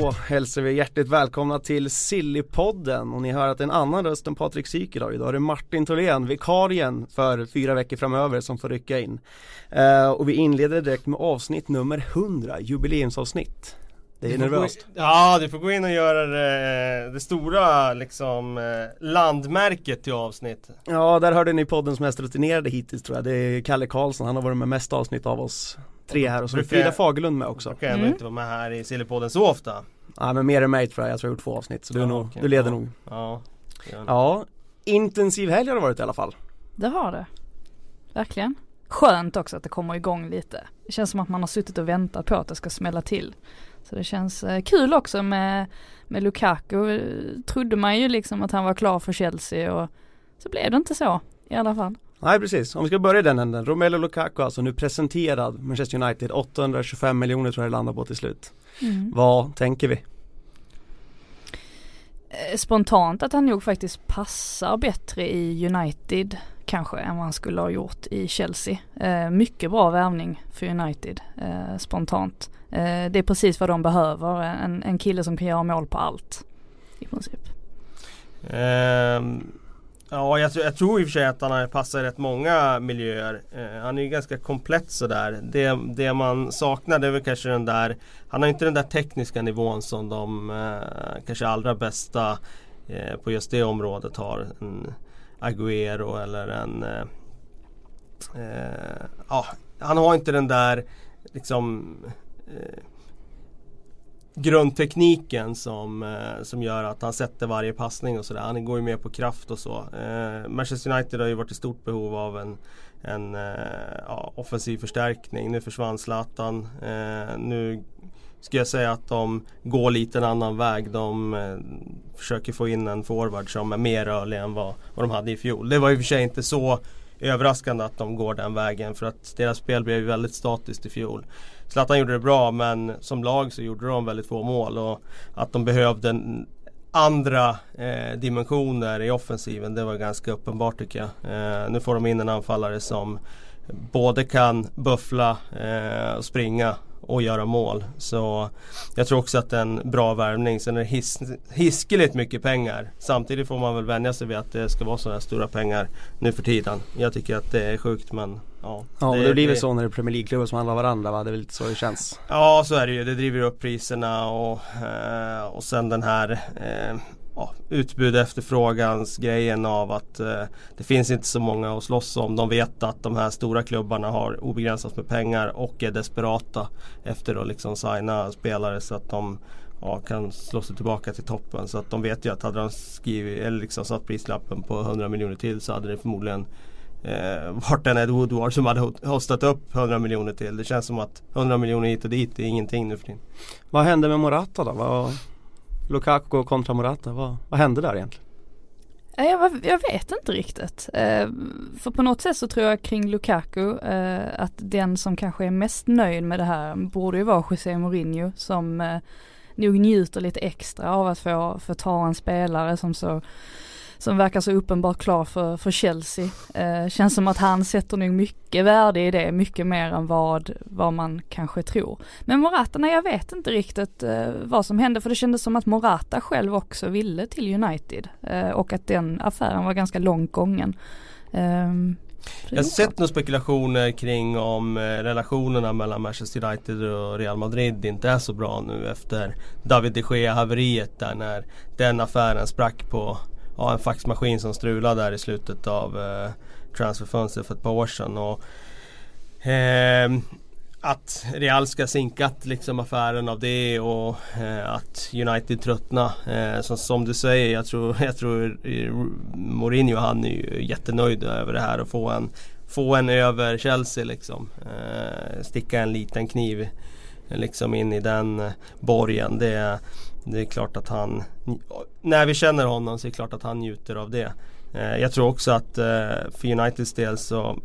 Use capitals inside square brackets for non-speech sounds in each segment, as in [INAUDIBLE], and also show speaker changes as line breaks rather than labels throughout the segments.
Då hälsar vi hjärtligt välkomna till Sillypodden och ni hör att det är en annan röst än Patrik Syk idag. Idag är det Martin Tholén, vikarien för fyra veckor framöver som får rycka in. Eh, och vi inleder direkt med avsnitt nummer 100, jubileumsavsnitt. Det är nervöst.
Ja, du får gå in och göra det, det stora liksom eh, landmärket till avsnitt.
Ja, där hörde ni poddens mest rutinerade hittills tror jag. Det är Kalle Karlsson, han har varit med mest avsnitt av oss tre här och så är
Brukar-
Frida Fagerlund med också.
Brukar ändå inte vara med här i Sillypodden så ofta.
Ja men mer än mig tror jag, jag tror jag har gjort två avsnitt så du, är
Ja,
nog,
okej.
du leder
ja.
nog.
Ja. ja.
Ja, intensiv helg har det varit i alla fall.
Det har det. Verkligen. Skönt också att det kommer igång lite. Det känns som att man har suttit och väntat på att det ska smälla till. Så det känns eh, kul också med, med Lukaku. Eh, Trodde man ju liksom att han var klar för Chelsea och så blev det inte så i alla fall.
Nej precis, om vi ska börja i den änden. Romelu Lukaku alltså nu presenterad Manchester United 825 miljoner tror jag det landar på till slut. Vad tänker vi?
Eh, Spontant att han nog faktiskt passar bättre i United kanske än vad han skulle ha gjort i Chelsea. Eh, mycket bra värvning för United eh, spontant. Eh, det är precis vad de behöver, en, en kille som kan göra mål på allt i princip.
Ehm, ja, jag, tror- jag tror i och för sig att han har passat i rätt många miljöer. Eh, han är ju ganska komplett sådär. Det, det man saknar det är väl kanske den där Han har inte den där tekniska nivån som de eh, kanske allra bästa eh, på just det området har. En Agüero eller en eh, eh, Ja, han har inte den där liksom eh, grundtekniken som, eh, som gör att han sätter varje passning och sådär. Han går ju mer på kraft och så. Eh, Manchester United har ju varit i stort behov av en, en eh, ja, offensiv förstärkning. Nu försvann Zlatan. Eh, nu ska jag säga att de går lite en annan väg. De eh, försöker få in en forward som är mer rörlig än vad, vad de hade i fjol. Det var i och för sig inte så överraskande att de går den vägen för att deras spel blev ju väldigt statiskt i fjol. Zlatan gjorde det bra men som lag så gjorde de väldigt få mål och att de behövde andra eh, dimensioner i offensiven det var ganska uppenbart tycker jag. Eh, nu får de in en anfallare som både kan buffla eh, och springa och göra mål. Så jag tror också att det är en bra värvning. Sen är det his hiskeligt mycket pengar. Samtidigt får man väl vänja sig vid att det ska vara sådana här stora pengar nu för tiden. Jag tycker att det är sjukt men ja.
Ja men det blir väl så när det är Premier League-klubbar som handlar varandra va? Det är väl lite så det känns.
Ja så är det ju. Det driver upp priserna och, eh, och sen den här eh, ja, utbud efterfrågans grejen av att eh, det finns inte så många att slåss om. De vet att de här stora klubbarna har obegränsat med pengar och är desperata efter att liksom signa spelare så att de ja, kan slå sig tillbaka till toppen. Så att de vet ju att hade de skrivit, eller liksom satt prislappen på 100 miljoner till så hade det förmodligen eh, varit en Ed Woodward som hade hostat upp 100 miljoner till. Det känns som att 100 miljoner hit och dit är ingenting nu för tiden.
Vad hände med Morata då? Vad, Lukaku kontra Morata, vad, vad hände där egentligen?
Eh, jag, jag vet inte riktigt. Eh, för på något sätt så tror jag kring Lukaku eh, att den som kanske är mest nöjd med det här borde ju vara José Mourinho som eh, nog njuter lite extra av att få, få ta en spelare som så som verkar så uppenbart klar för, för Chelsea. Eh, känns som att han sätter nog mycket värde i det, mycket mer än vad, vad man kanske tror. Men Morata, nej jag vet inte riktigt eh, vad som hände för det kändes som att Morata själv också ville till United eh, och att den affären var ganska långt gången. Ehm,
Jag har sett några spekulationer kring om eh, relationerna mellan Manchester United och Real Madrid inte är så bra nu efter David de Gea haveriet där när den affären sprack på ja, en faxmaskin som strulade där i slutet av eh, transferfönstret för ett par år sedan. Och, eh, att Real ska sinkat liksom affären av det och eh, att United tröttna. Eh, så, som du säger, jag tror, [LAUGHS] jag tror eh, Mourinho han är ju jättenöjd över det här och få en få en över Chelsea liksom. Eh, sticka en liten kniv liksom in i den eh, borgen. Det, det är klart att han, när vi känner honom så är det klart att han njuter av det. Eh, jag tror också att eh, för Uniteds del så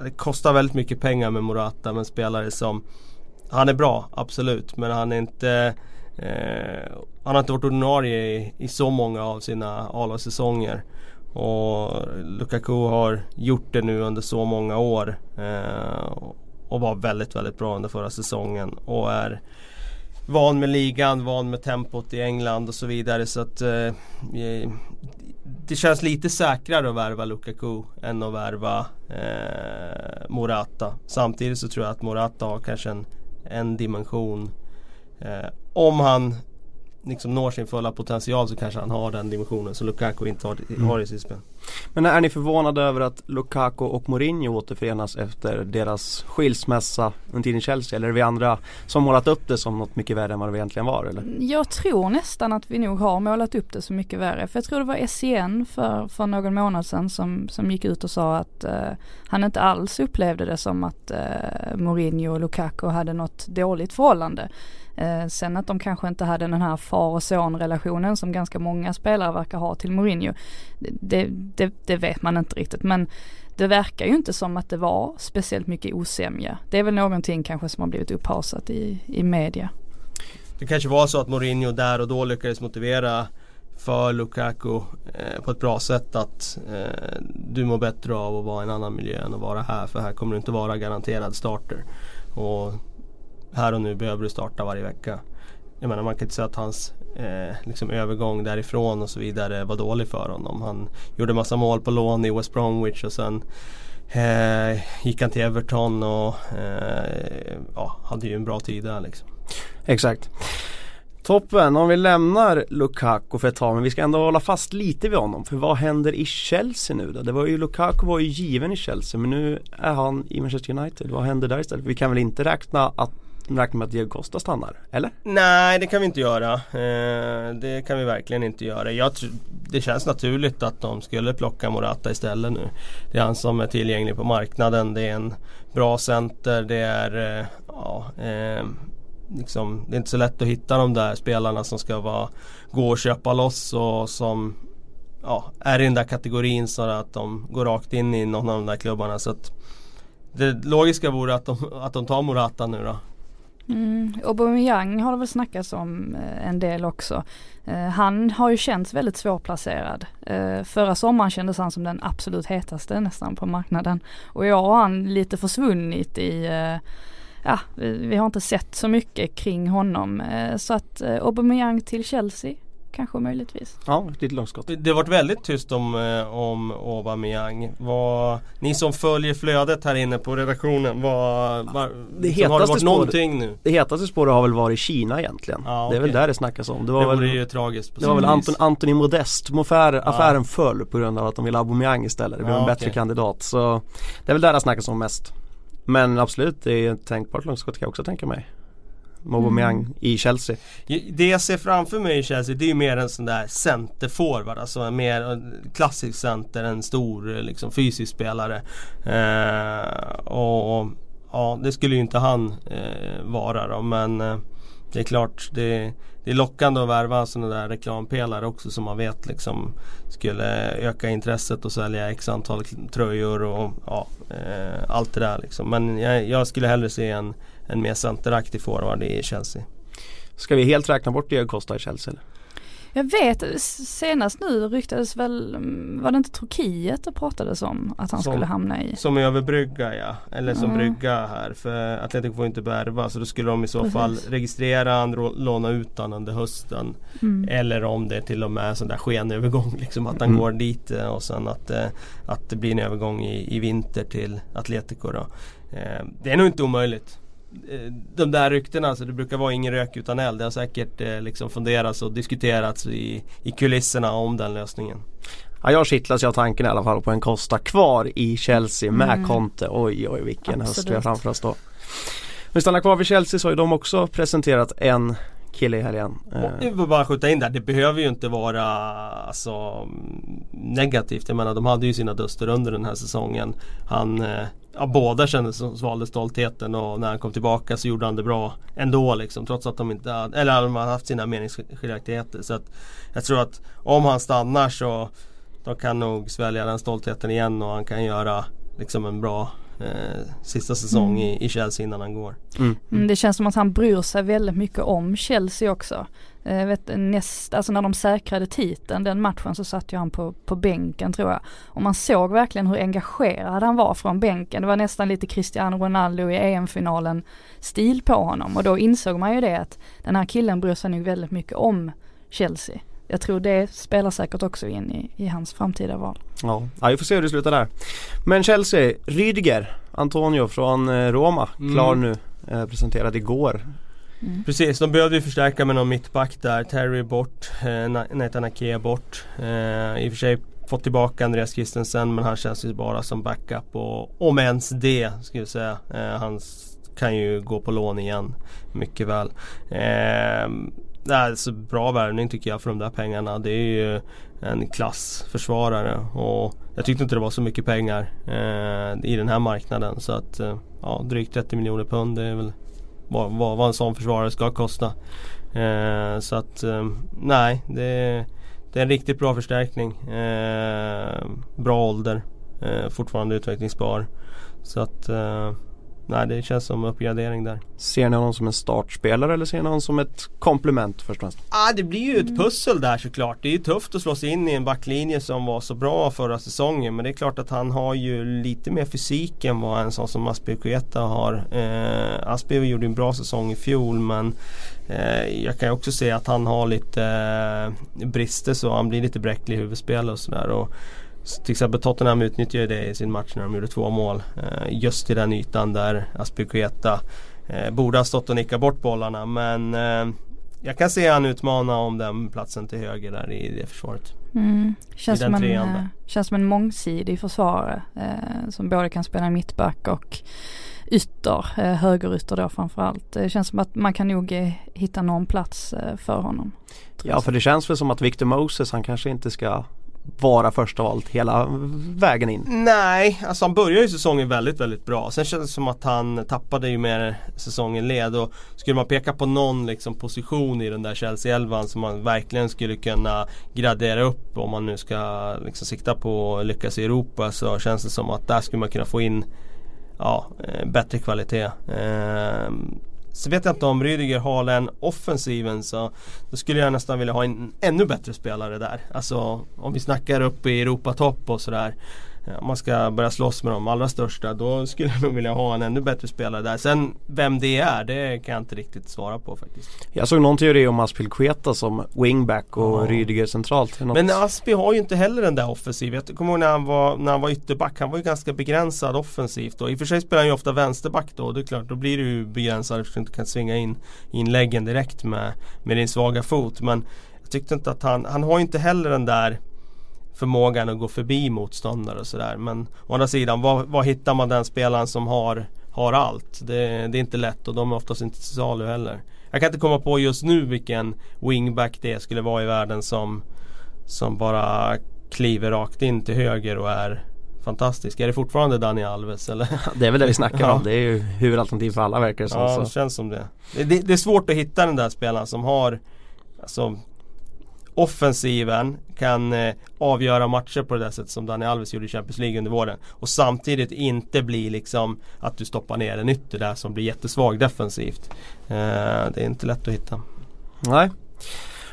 det kostar väldigt mycket pengar med Morata men spelare som Han är bra, absolut, men han är inte eh, Han har inte varit ordinarie i, i så många av sina A-lagssäsonger. Och Lukaku har gjort det nu under så många år. Eh, och var väldigt, väldigt bra under förra säsongen. Och är van med ligan, van med tempot i England och så vidare. Så att eh, eh, det känns lite säkrare att värva Lukaku än att värva eh, Morata. Samtidigt så tror jag att Morata har kanske en, en dimension. Eh, om han liksom når sin fulla potential så kanske han har den dimensionen som Lukaku inte har,
Mm.
har i sitt spel.
Men är ni förvånade över att Lukaku och Mourinho återförenas efter deras skilsmässa under tiden i Chelsea? Eller är det vi andra som målat upp det som något mycket värre än vad det egentligen var eller?
Jag tror nästan att vi nog har målat upp det så mycket värre. För jag tror det var SCN för, för någon månad sedan som, som gick ut och sa att eh, han inte alls upplevde det som att eh, Mourinho och Lukaku hade något dåligt förhållande. Eh, sen att de kanske inte hade den här far och son relationen som ganska många spelare verkar ha till Mourinho. Det, det, det vet man inte riktigt men det verkar ju inte som att det var speciellt mycket osämja. Det är väl någonting kanske som har blivit upphaussat i, i media.
Det kanske var så att Mourinho där och då lyckades motivera för Lukaku eh, på ett bra sätt att eh, du mår bättre av att vara i en annan miljö än att vara här för här kommer du inte vara garanterad starter. Och här och nu behöver du starta varje vecka. Jag menar man kan inte säga att hans eh, liksom övergång därifrån och så vidare var dålig för honom. Han gjorde massa mål på lån i West Bromwich och sen eh, gick han till Everton och eh, ja, hade ju en bra tid där liksom.
Exakt. Toppen, om vi lämnar Lukaku för ett tag men vi ska ändå hålla fast lite vid honom. För vad händer i Chelsea nu då? Det var ju, Lukaku var ju given i Chelsea men nu är han i Manchester United. Vad händer där istället? Vi kan väl inte räkna, att, räkna med att Diego Costa stannar? Eller?
Nej det kan vi inte göra. Eh, det kan vi verkligen inte göra. Jag det känns naturligt att de skulle plocka Morata istället nu. Det är han som är tillgänglig på marknaden. Det är en bra center. Det är eh, ja, eh, liksom, det är inte så lätt att hitta de där spelarna som ska vara, gå och köpa loss och som ja, är i den där kategorin så att de går rakt in i någon av de där klubbarna. Så att det logiska vore att de, att de tar Morata nu då.
Mm, Aubameyang har det väl snackats om eh, en del också. Eh, han har ju känts väldigt svårplacerad. Eh, förra sommaren kändes han som den absolut hetaste nästan på marknaden. Och i år har han lite försvunnit i Ja, vi, har inte sett så mycket kring honom. Så att Aubameyang till Chelsea kanske möjligtvis.
Ja, ditt långskott.
Det det har varit väldigt tyst om, eh, om Aubameyang. Vad, ni som följer flödet här inne på redaktionen, vad, var,
Det
liksom, har det
hetaste
varit
spåret-
någonting nu?
Det hetaste spåret har väl varit Kina egentligen.
Ja,
Det är väl där det snackas om. Det
Det
var väl
ju tragiskt på
Det var väl Anton. Anthony Modest, affär, affären föll på grund av att de ville ha Aubameyang istället. Det blev
Ja,
en bättre kandidat. Så det är väl där det snackas om mest. Men absolut, det är ett tänkbart långskott kan jag också tänka mig. Aubameyang
Mm.
i Chelsea.
Det jag ser framför mig i Chelsea det är ju mer en sån där centerforward. Alltså en mer klassisk center, en stor liksom, fysisk spelare. Eh, och, och ja, det skulle ju inte han eh, vara då men eh, det är klart det, det är lockande att värva sådana där reklampelare också som man vet liksom skulle öka intresset och sälja x antal tröjor och ja, eh, allt det där liksom. Men jag, jag skulle hellre se en, en mer centeraktig forward i Chelsea.
Ska vi helt räkna bort Diego Costa i Chelsea eller?
Jag vet, senast nu ryktades väl, var det inte Turkiet det pratades om att han
Som-
skulle hamna i?
Som överbrygga ja, eller som
Mm.
brygga här. För Atletico får inte värva så då skulle de i så
Precis.
fall registrera han, låna ut han under hösten.
Mm.
Eller om det till och med är sån där skenövergång [LAUGHS] liksom att han
Mm.
går dit eh, och sen att, eh, att det blir en övergång i, i vinter till Atletico då. Eh, Det är nog inte omöjligt. Eh, De där ryktena, alltså det brukar vara ingen rök utan eld. Det har säkert eh, liksom funderats och diskuterats i, i kulisserna om den lösningen.
Ja, jag kittlas av tanken i alla fall på en Costa kvar i Chelsea med
Mm.
Conte. Oj oj vilken höst vi har
Absolut.
framför oss då. Vi stannar kvar vid Chelsea så har ju de också presenterat en kille i helgen.
Och
Eh,
Jag vill bara skjuta in där, det behöver ju inte vara alltså, negativt. Jag menar de hade ju sina duster under den här säsongen. Han, eh, ja, båda kändes som svalde stoltheten och när han kom tillbaka så gjorde han det bra ändå liksom. Trots att de inte hade, eller de hade haft sina meningsskiljaktigheter. Så att jag tror att om han stannar så de kan nog svälja den stoltheten igen och han kan göra liksom en bra eh, sista säsong i, i Chelsea innan han går.
Mm, det känns som att han bryr sig väldigt mycket om Chelsea också. Eh, vet, näst, alltså när de säkrade titeln den matchen så satt ju han på, på bänken tror jag. Och man såg verkligen hur engagerad han var från bänken. Det var nästan lite Cristiano Ronaldo i EM-finalen stil på honom. Och då insåg man ju det att den här killen bryr sig nog väldigt mycket om Chelsea. Jag tror det spelar säkert också in i, i hans framtida val.
ja. ja, vi får se hur det slutar där. Men Chelsea, Rydiger, Antonio från eh, Roma, klar
Mm.
nu. Eh, presenterad igår. Mm.
Precis, de behövde ju förstärka med någon mittback där. Terry bort, eh, Nathan Ake bort. Eh, I och för sig fått tillbaka Andreas Christensen men han känns ju bara som backup och om ens det skulle jag säga. Eh, han kan ju gå på lån igen mycket väl. Eh, det är bra värvning tycker jag för de där pengarna. Det är ju en klassförsvarare och jag tyckte inte det var så mycket pengar eh, i den här marknaden så att eh, ja, drygt 30 miljoner pund det är väl vad, vad, vad en sån försvarare ska kosta. Eh, så att eh, nej, det, det är en riktigt bra förstärkning. Eh, bra ålder, eh, fortfarande utvecklingsbar. Så att eh, nej, det känns som uppgradering där.
Ser ni honom som en startspelare eller ser ni honom som ett komplement först och främst?
Ah, det blir ju ett pussel där såklart. Det är ju tufft att slå sig in i en backlinje som var så bra förra säsongen. Men det är klart att han har ju lite mer fysik än vad en sån som Aspilicueta har. Eh, Aspi gjorde en bra säsong i fjol men eh, jag kan ju också se att han har lite eh, brister så han blir lite bräcklig i huvudspelet och sådär. Till exempel Tottenham utnyttjade det i sin match när de gjorde två mål. Eh, just i den ytan där Aspilicueta eh, borde ha stått och nickat bort bollarna men eh, jag kan se han utmana om den platsen till höger där i det försvaret.
Mm. Känns,
I
som en,
där.
känns som en mångsidig försvarare eh, som både kan spela mittback och ytter, eh, högerytter då framförallt. Det känns som att man kan nog eh, hitta någon plats eh, för honom.
Ja för det känns väl som att Victor Moses han kanske inte ska vara första allt hela vägen in.
Nej, alltså han började ju säsongen väldigt, väldigt bra. Sen kändes det som att han tappade ju mer säsongen led och skulle man peka på någon liksom position i den där Chelsea-elvan som man verkligen skulle kunna gradera upp om man nu ska liksom sikta på att lyckas i Europa så känns det som att där skulle man kunna få in ja, eh, bättre kvalitet. Ehm, så vet jag inte om Rydiger har den offensiven så då skulle jag nästan vilja ha en ännu bättre spelare där. Alltså om vi snackar upp i Europatopp och sådär. Om man ska börja slåss med de allra största då skulle jag nog vilja ha en ännu bättre spelare där. Sen vem det är det kan jag inte riktigt svara på faktiskt.
Jag såg någon teori om Aspilicueta som wingback och
Ja.
Rydiger centralt. Något...
Men Aspi har ju inte heller den där offensiven. Jag kommer ihåg när han var, när han var ytterback. Han var ju ganska begränsad offensivt. Och I och för sig spelar han ju ofta vänsterback då. Det är klart, då blir du ju begränsad eftersom du inte kan svinga in inläggen direkt med, med din svaga fot. Men jag tyckte inte att han, han har ju inte heller den där förmågan att gå förbi motståndare och sådär. Men å andra sidan, var, var hittar man den spelaren som har, har allt? Det, det är inte lätt och de är oftast inte till salu heller. Jag kan inte komma på just nu vilken wingback det skulle vara i världen som som bara kliver rakt in till höger och är fantastisk. Är det fortfarande Dani Alves eller? [LAUGHS]
Det är väl det vi snackar
Ja.
om. Det är ju huvudalternativ för alla verkar det som.
Ja,
så.
det känns som det. Det, det. det är svårt att hitta den där spelaren som har alltså, offensiven kan eh, avgöra matcher på det där sättet som Dani Alves gjorde i Champions League under våren. Och samtidigt inte bli liksom att du stoppar ner en ytter där som blir jättesvag defensivt. Eh, det är inte lätt att hitta.
Nej.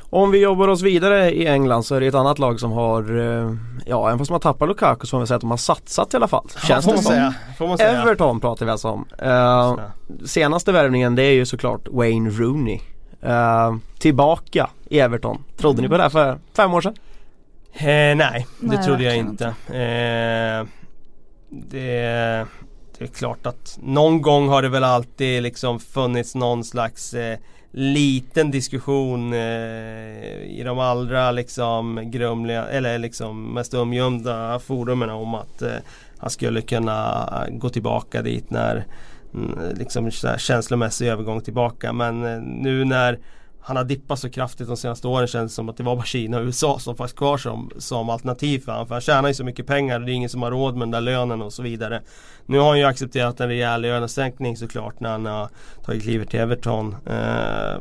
Om vi jobbar oss vidare i England så är det ett annat lag som har, eh, ja även fast man tappar Lukaku så får vi säga att de har satsat i alla fall. Känns
får
det
man
som.
säga. Får man säga.
Everton pratar vi alltså om. Eh, senaste värvningen det är ju såklart Wayne Rooney. Eh, tillbaka i Everton. Trodde ni på det här för fem år sedan?
Eh, nej, det
Nej,
trodde jag inte. Eh, det, det är klart att någon gång har det väl alltid liksom funnits någon slags eh, liten diskussion eh, i de allra liksom grumliga eller liksom mest umgömda forumen om att eh, han skulle kunna gå tillbaka dit när mm, Mm, liksom känslomässig övergång tillbaka. Men eh, nu när han har dippat så kraftigt de senaste åren känns det som att det var bara Kina och USA som fanns kvar som, som alternativ för honom. För han tjänar ju så mycket pengar och det är ingen som har råd med den där lönen och så vidare. Nu har han ju accepterat en rejäl lönesänkning såklart när han har tagit klivet till Everton. Eh,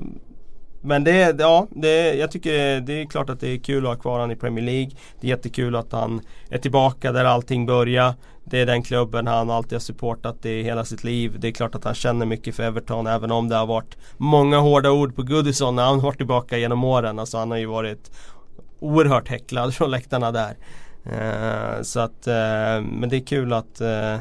men det, ja, det, jag tycker det är klart att det är kul att ha kvar honom i Premier League. Det är jättekul att han är tillbaka där allting börjar. Det är den klubben han alltid har supportat i hela sitt liv. Det är klart att han känner mycket för Everton även om det har varit många hårda ord på Goodison när han varit tillbaka genom åren. Alltså han har ju varit oerhört häcklad [LAUGHS] från läktarna där. Eh, så att, eh, men det är kul att, eh,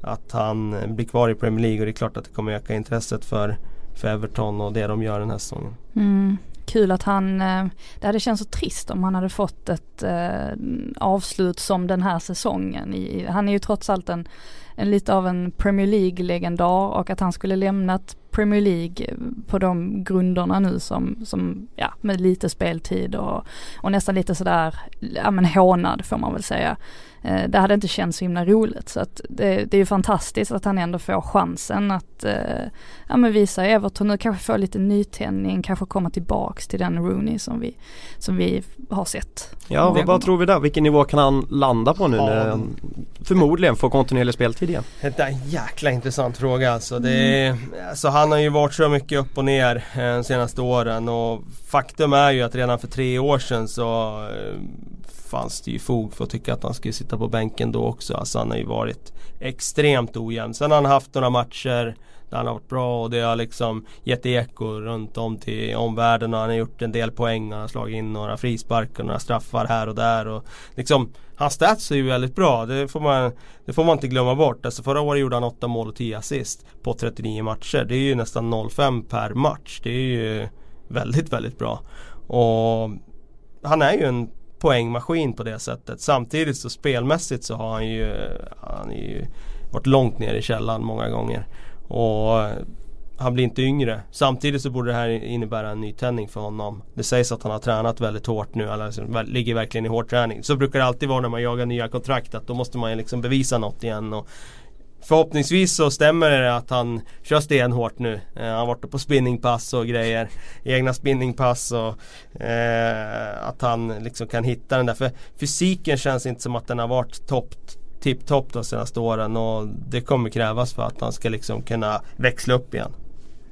att han blir kvar i Premier League och det är klart att det kommer öka intresset för, för Everton och det de gör den här säsongen.
Mm. Kul att han, eh, det hade känts så trist om han hade fått ett eh, avslut som den här säsongen. Han är ju trots allt en, en lite av en Premier League-legendar och att han skulle lämnat Premier League på de grunderna nu som, som ja, med lite speltid och, och nästan lite sådär, ja men hånad får man väl säga. Eh, det hade inte känts så himla roligt så att det, det är ju fantastiskt att han ändå får chansen att eh, ja, men visa Everton nu, kanske få lite nytändning, kanske komma tillbaks till den Rooney som vi, som vi har sett.
Ja, vad, vad tror vi där? Vilken nivå kan han landa på nu ja. när han förmodligen får kontinuerlig speltid igen?
Det är en jäkla intressant fråga alltså. Det är, mm. alltså han har ju varit så mycket upp och ner eh, de senaste åren och faktum är ju att redan för tre år sedan så eh, fanns det ju fog för att tycka att han skulle sitta på bänken då också. Alltså han har ju varit extremt ojämn. Sen har han haft några matcher där han har varit bra och det har liksom gett eko runt om till omvärlden och han har gjort en del poäng. Han har slagit in några frisparkar och några straffar här och där. Och liksom, hans stats är ju väldigt bra. Det får man, det får man inte glömma bort. Alltså förra året gjorde han 8 mål och 10 assist på 39 matcher. Det är ju nästan 0,5 per match. Det är ju väldigt, väldigt bra. Och han är ju en poängmaskin på det sättet. Samtidigt så spelmässigt så har han ju, han ju varit långt ner i källan många gånger. Och eh, han blir inte yngre. Samtidigt så borde det här innebära en nytändning för honom. Det sägs att han har tränat väldigt hårt nu, eller liksom ligger verkligen i hård träning. Så brukar det alltid vara när man jagar nya kontrakt att då måste man liksom bevisa något igen. Och Förhoppningsvis så stämmer det att han kör stenhårt nu. Eh, han har varit på spinningpass och grejer. Egna spinningpass och eh, att han liksom kan hitta den där. För fysiken känns inte som att den har varit topp tipptopp de senaste åren och det kommer krävas för att han ska liksom kunna växla upp igen.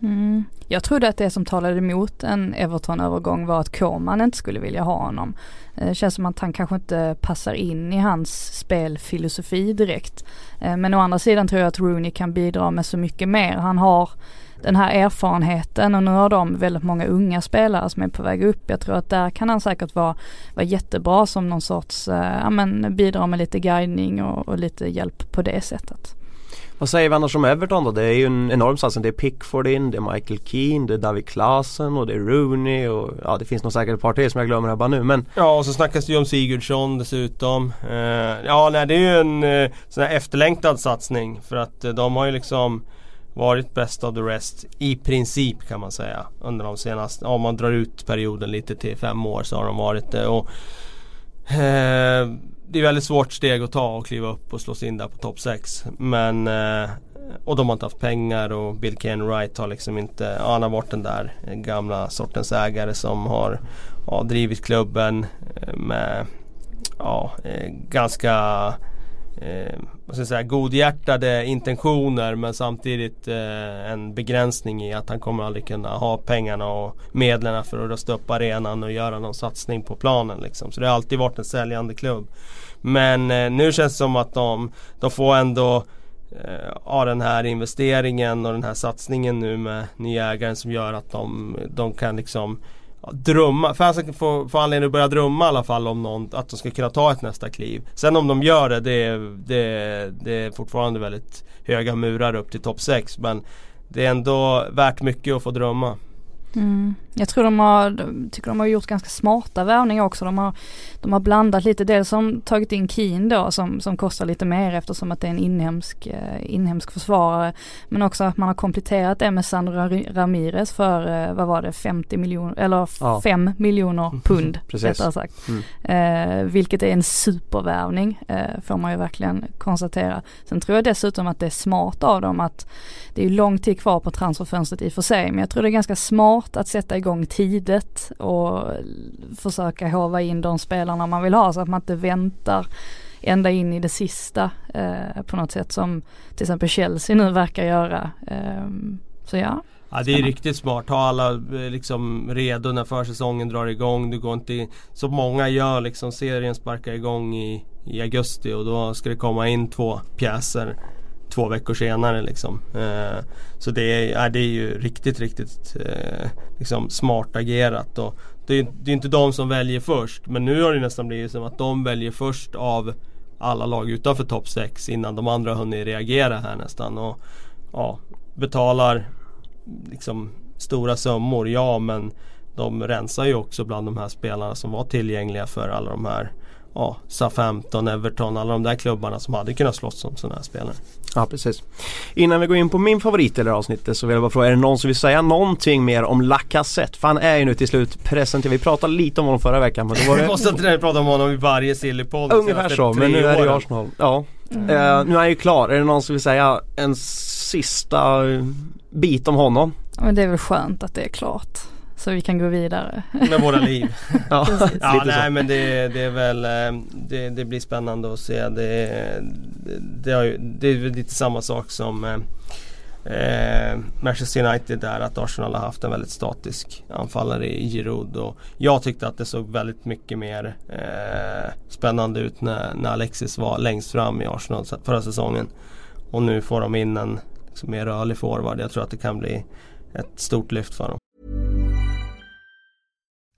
Mm. Jag trodde att det som talade emot en Everton-övergång var att Coman inte skulle vilja ha honom. Eh, det känns som att han kanske inte passar in i hans spelfilosofi direkt. Eh, men å andra sidan tror jag att Rooney kan bidra med så mycket mer. Han har den här erfarenheten och nu har de väldigt många unga spelare som är på väg upp. Jag tror att där kan han säkert vara, vara jättebra som någon sorts, eh, ja men bidra med lite guidning och, och lite hjälp på det sättet.
Vad säger vi annars om Everton då? Det är ju en enorm satsning. Det är Pickford in, det är Michael Keane, det är David Klasen och det är Rooney och ja det finns nog säkert ett par till som jag glömmer här bara nu men
Ja och så snackas det ju om Sigurdsson dessutom. Uh, ja nej det är ju en uh, sån här efterlängtad satsning för att uh, de har ju liksom varit best of the rest i princip kan man säga. Under de senaste, om man drar ut perioden lite till fem år så har de varit det. Och, det är väldigt svårt steg att ta och kliva upp och slå sig in där på topp 6. Men eh, och de har inte haft pengar och Bill Ken Wright har liksom inte, ja, han har varit den där gamla sortens ägare som har ja, drivit klubben eh, med ja, eh, ganska eh, vad ska jag säga, godhjärtade intentioner men samtidigt eh, en begränsning i att han kommer aldrig kunna ha pengarna och medlen för att rusta upp arenan och göra någon satsning på planen. Liksom. Så det har alltid varit en säljande klubb. Men eh, nu känns det som att de, de får ändå eh, ja, den här investeringen och den här satsningen nu med nya ägaren som gör att de, de kan liksom drömma, fansen får, får anledning att börja drömma i alla fall om någon, att de ska kunna ta ett nästa kliv. Sen om de gör det, det, det, det är fortfarande väldigt höga murar upp till topp 6 men det är ändå värt mycket att få drömma.
Mm. Jag tror de har, tycker de har gjort ganska smarta värvningar också. De har, de har blandat lite, dels som tagit in Keen då som, som kostar lite mer eftersom att det är en inhemsk, eh, inhemsk försvarare. Men också att man har kompletterat det med Sandro Ramirez för, eh, vad var det, 50 miljoner, eller ja. 5 miljoner pund rättare sagt. Mm. Eh, vilket är en supervärvning eh, får man ju verkligen konstatera. Sen tror jag dessutom att det är smart av dem att det är lång tid kvar på transferfönstret i och för sig men jag tror det är ganska smart smart att sätta igång tidigt och försöka hova in de spelarna man vill ha så att man inte väntar ända in i det sista eh, på något sätt som till exempel Chelsea nu verkar göra. Eh, så ja.
Ja det är riktigt smart. Ha alla eh, liksom redo när försäsongen drar igång. Du går inte in, så många gör liksom serien sparkar igång i, i augusti och då ska det komma in två pjäser två veckor senare liksom. Eh, så det är, det är ju riktigt, riktigt eh, liksom smart agerat. Och det, är, det är inte de som väljer först men nu har det nästan blivit som att de väljer först av alla lag utanför topp 6 innan de andra hunnit reagera här nästan. Och ja, betalar liksom stora summor, ja men de rensar ju också bland de här spelarna som var tillgängliga för alla de här ja, Southampton, Everton, alla de där klubbarna som hade kunnat slåss om sådana här spelare.
Ja precis. Innan vi går in på min favorit i det här avsnittet så vill jag bara fråga, är det någon som vill säga någonting mer om Lacazette? För han är ju nu till slut presenterad. Vi pratade lite om honom förra veckan men då var
Vi [LAUGHS]
det
måste inte prata om honom i varje Sillypodd
ungefär så, men nu är det ju Arsenal. Ja.
Mm.
Eh, nu är han ju klar. Är det någon som vill säga en sista bit om honom?
Ja, Men det är väl skönt att det är klart. Så vi kan gå vidare.
Med våra liv. [LAUGHS]
Ja,
Ja nej men det, det är väl eh, det, det blir spännande att se. Det, det, det, har ju, det är väl lite samma sak som eh, eh, Manchester United där att Arsenal har haft en väldigt statisk anfallare i Giroud. Och jag tyckte att det såg väldigt mycket mer eh, spännande ut när, när Alexis var längst fram i Arsenal förra säsongen. Och nu får de in en liksom, mer rörlig forward. Jag tror att det kan bli ett stort lyft för dem.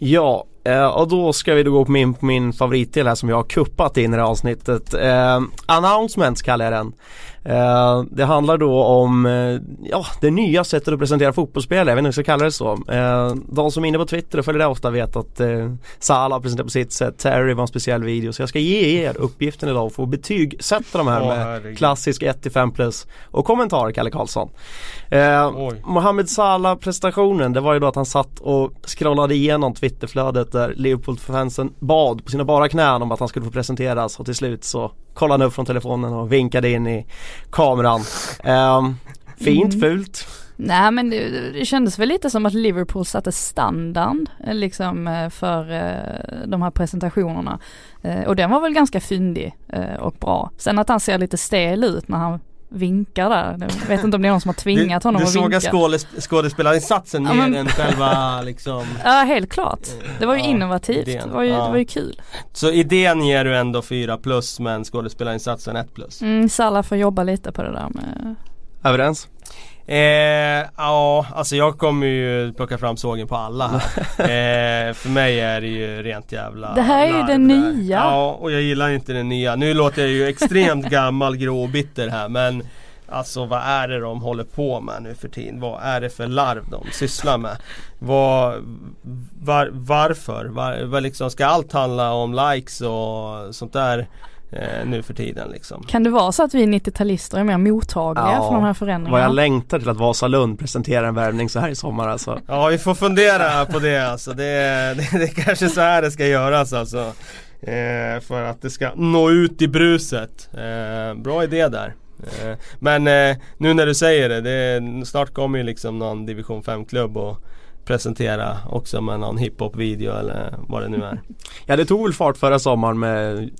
Ja, eh, och då ska vi då gå på min, på min favoritdel här som jag har kuppat in i det här avsnittet. Eh, announcements kallar jag den. Eh, det handlar då om eh, ja, det nya sättet att presentera fotbollsspelare, jag vet inte om jag ska kalla det så. Eh, de som är inne på Twitter och följer det ofta vet att eh, Salah presenterar på sitt sätt, Terry var en speciell video. Så jag ska ge er uppgiften idag att få betygsätta de här
Åh,
med
herregud.
klassisk 1-5 plus och kommentar Kalle Karlsson. Eh. Mohamed Salah prestationen det var ju då att han satt och scrollade igenom Twitterflödet där Liverpool-fansen bad på sina bara knän om att han skulle få presenteras och till slut så kollade han upp från telefonen och vinkade in i kameran. Ehm, fint, fult.
Nej men det, det kändes väl lite som att Liverpool satte standard eh, liksom eh, för eh, de här presentationerna. Och den var väl ganska fyndig och bra. Sen att han ser lite stel ut när han vinkar där. Jag vet inte om det är någon som har tvingat
du,
honom
du
att vinka.
sågar skådes, skådespelarinsatsen
Ja,
mer
men-
än själva liksom [LAUGHS]
Ja helt klart. Det var ju
Ja,
innovativt. Det var ju,
Ja.
det var ju kul.
Så idén ger du ändå 4 plus men skådespelarinsatsen 1 plus?
Mm, Salah får jobba lite på det där med
Överens?
Eh, ja, alltså jag kommer ju plocka fram sågen på alla här. [LAUGHS] eh, för mig är det ju rent jävla
Det här är ju
där.
nya.
Ja, och jag gillar inte det nya. Nu låter jag ju extremt gammal, grå och bitter här men Alltså vad är det de håller på med nu för tiden? Vad är det för larv de sysslar med? Vad, var, varför? Var, var liksom, ska allt handla om likes och sånt där eh, nu för tiden liksom?
Kan det vara så att vi 90-talister är mer mottagliga
Ja,
för de här
Vad
förändringarna?
jag längtar till att Vasalund presenterar en värvning så här i sommar alltså.
Ja vi får fundera på det alltså. Det, det, det är kanske så här det ska göras alltså. Eh, för att det ska nå ut i bruset. Eh, bra idé där. Eh, men eh, nu när du säger det, det, snart kommer ju liksom någon division 5-klubb och presentera också med någon hiphop-video eller vad det nu är.
Ja det tog väl fart förra sommaren med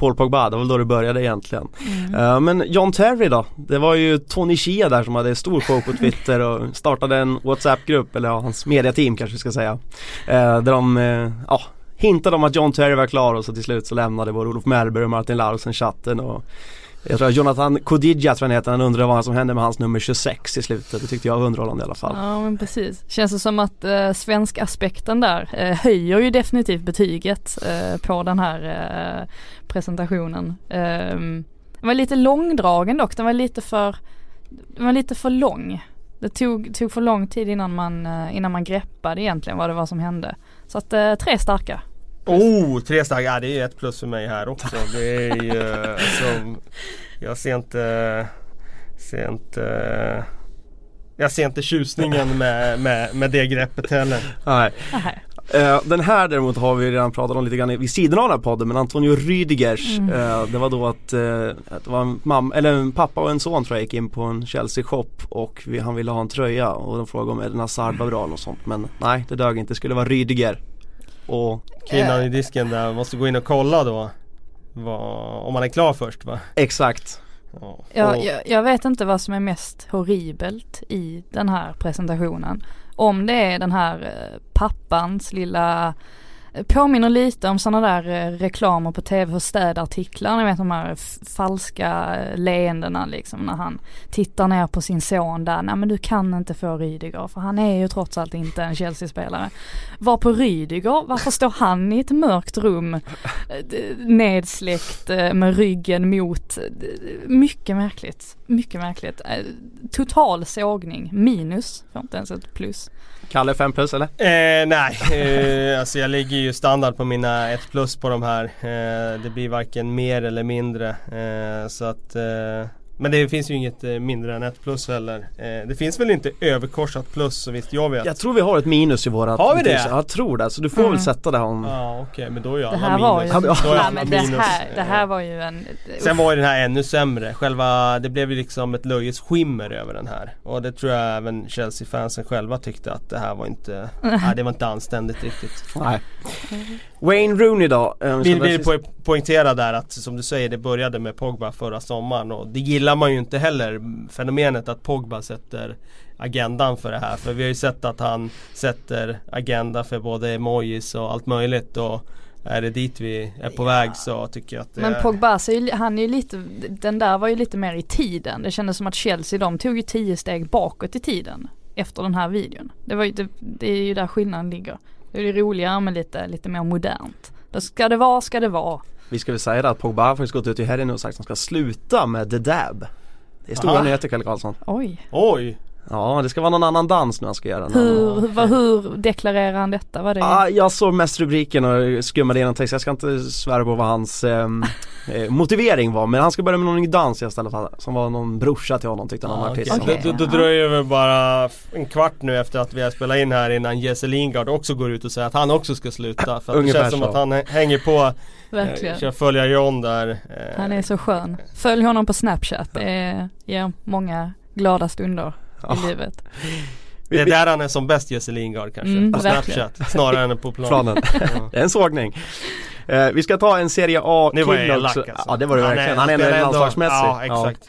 Paul Pogba, det var väl då det började egentligen. Eh, men John Terry då? Det var ju Tony Shea där som hade stor show på Twitter och startade en WhatsApp-grupp, eller ja, hans mediateam kanske vi ska säga. Eh, där de, eh, ja, hintade om att John Terry var klar och så till slut så lämnade både Olof Mellberg och Martin Laursen chatten och jag tror att Jonathan Kodidja tror jag han heter, han undrade vad som hände med hans nummer 26 i slutet. Det tyckte jag var underhållande i alla fall.
Ja men precis. Känns det som att eh, svensk aspekten där eh, höjer ju definitivt betyget eh, på den här eh, presentationen. Eh, den var lite långdragen dock, den var lite för den var lite för lång. Det tog, tog för lång tid innan man, eh, innan man greppade egentligen vad det var som hände. Så att eh, tre starka.
Oh, tre starka. Ja, det är ett plus för mig här också. Det är ju alltså, Jag ser inte Ser inte Jag ser inte tjusningen med, med, med det greppet heller.
Nej.
Nej.
Eh, den här däremot har vi redan pratat om lite grann vid sidan av den här podden men Antonio Rüdigers
Mm.
eh, Det var då att, eh, att det var en, mam- eller en pappa och en son tror jag gick in på en Chelsea shop och vi, han ville ha en tröja och de frågade om Eden Hazard var bra något sånt men nej det dög inte, det skulle vara Rüdiger och
Kvinnan i disken där måste gå in och kolla då. Vad, om man är klar först va?
exakt
Ja.
Jag, jag, jag vet inte vad som är mest horribelt i den här presentationen. Om det är den här eh, pappans lilla eh, Påminner lite om sådana där eh, reklamer på tv för städartiklar, ni vet de här falska eh, leendena liksom när han tittar ner på sin son där, nej men du kan inte få Rydiger för han är ju trots allt inte en Chelsea-spelare. Var på Rydiger, varför står han i ett mörkt rum eh, nedsläckt med ryggen mot, mycket märkligt, mycket märkligt. Total sågning, minus, får inte ens ett plus.
Kalle 5 plus eller?
Eh, nej, eh, alltså jag ligger ju standard på mina 1 plus på de här. Eh, det blir varken mer eller mindre. Eh, så att, eh, men det finns ju inget eh, mindre än 1 plus heller. Eh, det finns väl inte överkorsat plus så visst jag vet.
Jag tror vi har ett minus i vårat
Har vi det?
Jag tror det, så du får
Mm.
väl sätta det om
Ja okej men då är ju
Det
alla
här var ju,
minus.
Ja,
nej,
alla
men det
minus.
här, det här
Eh,
var ju en,
Sen var ju den här ännu sämre. Själva, det blev ju liksom ett löjets skimmer över den här. Och det tror jag även Chelsea-fansen själva tyckte att det här var inte, [LAUGHS] nej, det var inte anständigt riktigt.
Nej Wayne Rooney då? eh,
Vill, vill po- poängtera där att som du säger det började med Pogba förra sommaren och det gillar man ju inte heller fenomenet att Pogba sätter agendan för det här. För vi har ju sett att han sätter agenda för både emojis och allt möjligt och är det dit vi är på väg så tycker jag att det
Men. Pogba, så är ju- han är ju lite, den där var ju lite mer i tiden. Det kändes som att Chelsea de tog ju tio steg bakåt i tiden. Efter den här videon. Det, var ju, det, det är ju där skillnaden ligger. Det är ju roligare men lite, lite mer modernt. Då ska det vara, ska det vara.
Vi ska väl säga det att Pogba har faktiskt gått ut i helgen och sagt att han ska sluta med the dab Det är stora
Aha.
nyheter Kalle Karlsson
Oj.
Oj!
Ja det ska vara någon annan dans nu han ska göra
Hur, hur, hur deklarerar han detta? Var det
Ah, jag såg mest rubriken och skummade igenom text. Jag ska inte svära på vad hans ehm, [LAUGHS] eh, motivering var men han ska börja med någon ny dans istället för, som var någon brorsa till honom tyckte någon
Ja,
artist.
Då, då, då dröjer det väl bara en kvart nu efter att vi har spelat in här innan Jesse Lingard också går ut och säger att han också ska sluta. [LAUGHS] För att det känns som
så.
att han hä- hänger på,
verkligen.
eh, kör följa John där. eh,
Han är så skön. Följ honom på Snapchat. Det ger många glada stunder. I livet.
Det är där han är som bäst Jesse Lingard kanske.
Mm,
på
verkligen.
Snapchat snarare än på plan.
Planen. [LAUGHS]
Ja.
Det är en sågning. Eh, vi ska ta en Serie A
Nu var elak alltså.
Ja det var det verkligen. Han är
ändå-
landslagsmässig.
Ja exakt.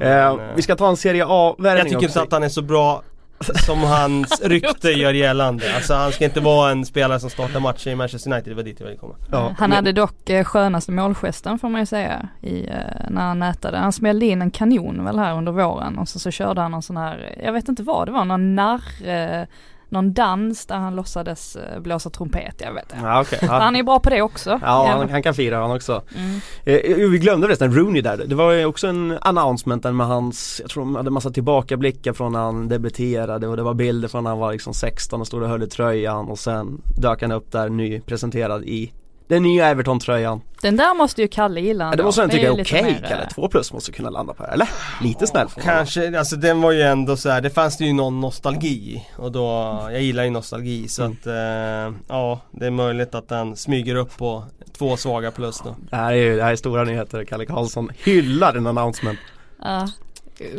Eh,
Men, eh,
vi ska ta en Serie A-värvning
jag tycker inte att han är så bra som hans [LAUGHS] rykte gör gällande. Alltså han ska inte vara en spelare som startar matcher i Manchester United, det var dit jag ville komma.
Ja,
han
men-
hade dock eh, skönaste målgesten får man ju säga i, eh, när han nätade. Han smällde in en kanon väl här under våren och så, så körde han någon sån här, jag vet inte vad det var, någon narr, eh, någon dans där han låtsades eh, blåsa trumpet, jag vet inte.
Ja, okej. ja.
Han är bra på det också.
Ja, han, han kan fira han också.
Mm.
Eh, vi glömde förresten Rooney där. Det var ju också en announcement där med hans, jag tror de hade massa tillbakablickar från när han debuterade och det var bilder från när han var liksom 16 och stod och höll i tröjan och sen dök han upp där ny presenterad i den nya Everton-tröjan.
Den där måste ju Kalle gilla
Ja, det måste han tycka är okej
mer,
Kalle, två plus måste kunna landa på det, eller? Lite snäll vara.
Kanske, alltså den var ju ändå så här, det fanns det ju någon nostalgi och då, jag gillar ju nostalgi så
Mm.
att eh, ja, det är möjligt att den smyger upp på två svaga plus då.
Det här är ju, det här är stora nyheter, Kalle Karlsson hyllar en announcement
Ja,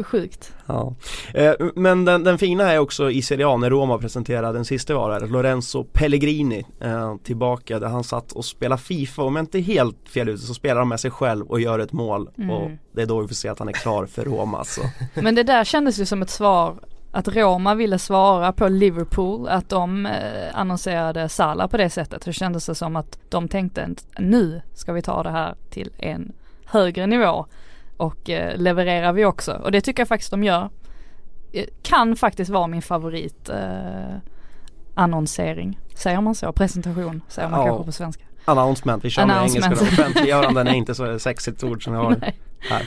sjukt.
Ja. Eh, men den, den fina är också i Serie A när Roma presenterade den sista var där, Lorenzo Pellegrini eh, tillbaka där han satt och spelade Fifa om jag inte helt fel ute så spelar han med sig själv och gör ett mål
Mm.
och det är då vi får se att han är klar för Roma så. [LAUGHS]
Men det där kändes ju som ett svar att Roma ville svara på Liverpool, att de eh, annonserade Salah på det sättet. Det kändes det som att de tänkte att nu ska vi ta det här till en högre nivå och eh, levererar vi också. Och det tycker jag faktiskt de gör. Eh, Kan faktiskt vara min favorit eh, annonsering. Säger man så? Presentation säger man
Ja.
kanske på svenska.
Announcement, vi kör med engelska då. Offentliggöranden är inte så sexigt ord som jag har [LAUGHS]
Nej.
här.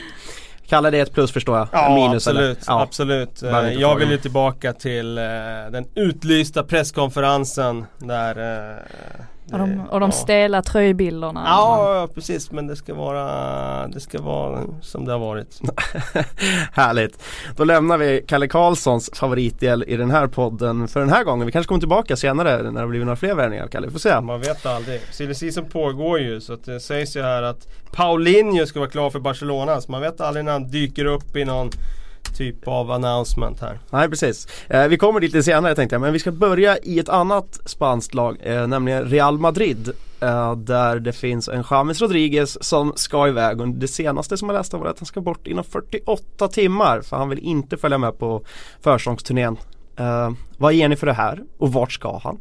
Kalle det är ett plus förstår jag.
Ja
Minus, eller?
absolut,
Ja.
absolut. Jag vill ju tillbaka till eh, den utlysta presskonferensen där eh,
Och de,
det-
och de
ja.
stela tröjbilderna.
Ja, ja precis men det ska vara Det ska vara som det har varit. [LAUGHS]
Härligt. Då lämnar vi Kalle Karlssons favoritdel i den här podden för den här gången. Vi kanske kommer tillbaka senare när det blir några fler värvningar Kalle. Vi får se.
Man vet aldrig. Silly season pågår ju så att det sägs ju här att Paulinho ska vara klar för Barcelona. Så man vet aldrig när han dyker upp i någon typ av announcement här.
Nej precis. Eh, vi kommer dit lite senare tänkte jag men vi ska börja i ett annat spanskt lag, eh, nämligen Real Madrid. Eh, där det finns en James Rodriguez som ska iväg och det senaste som jag läste var att han ska bort inom 48 timmar för han vill inte följa med på försångsturnén. Eh, vad ger ni för det här och vart ska han?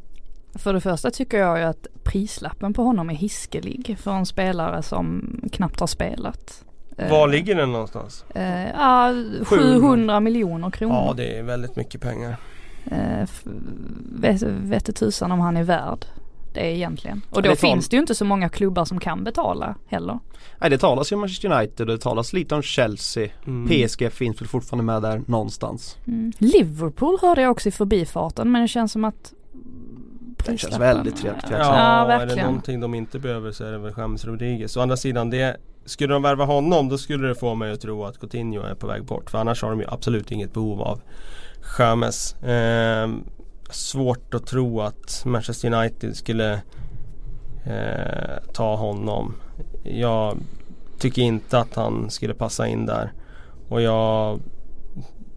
För det första tycker jag ju att prislappen på honom är hiskelig för en spelare som knappt har spelat. Eh,
Var ligger den någonstans?
Eh, ja, 700 miljoner kronor.
Ja det är väldigt mycket pengar.
Eh, vet, vet tusan om han är värd det egentligen. Och då
det
finns det ju inte så många klubbar som kan betala heller.
Nej det talas ju om Manchester United och det talas lite om Chelsea.
Mm.
PSG finns väl fortfarande med där någonstans.
Mm. Liverpool hörde jag också i förbifarten men det känns som att
Det känns väldigt trevligt.
Ja.
Ja,
är det
verkligen.
någonting de inte behöver så är det väl James Rodriguez. Å andra sidan, det, skulle de värva honom då skulle det få mig att tro att Coutinho är på väg bort. För annars har de ju absolut inget behov av James. Eh, svårt att tro att Manchester United skulle eh, ta honom. Jag tycker inte att han skulle passa in där. Och jag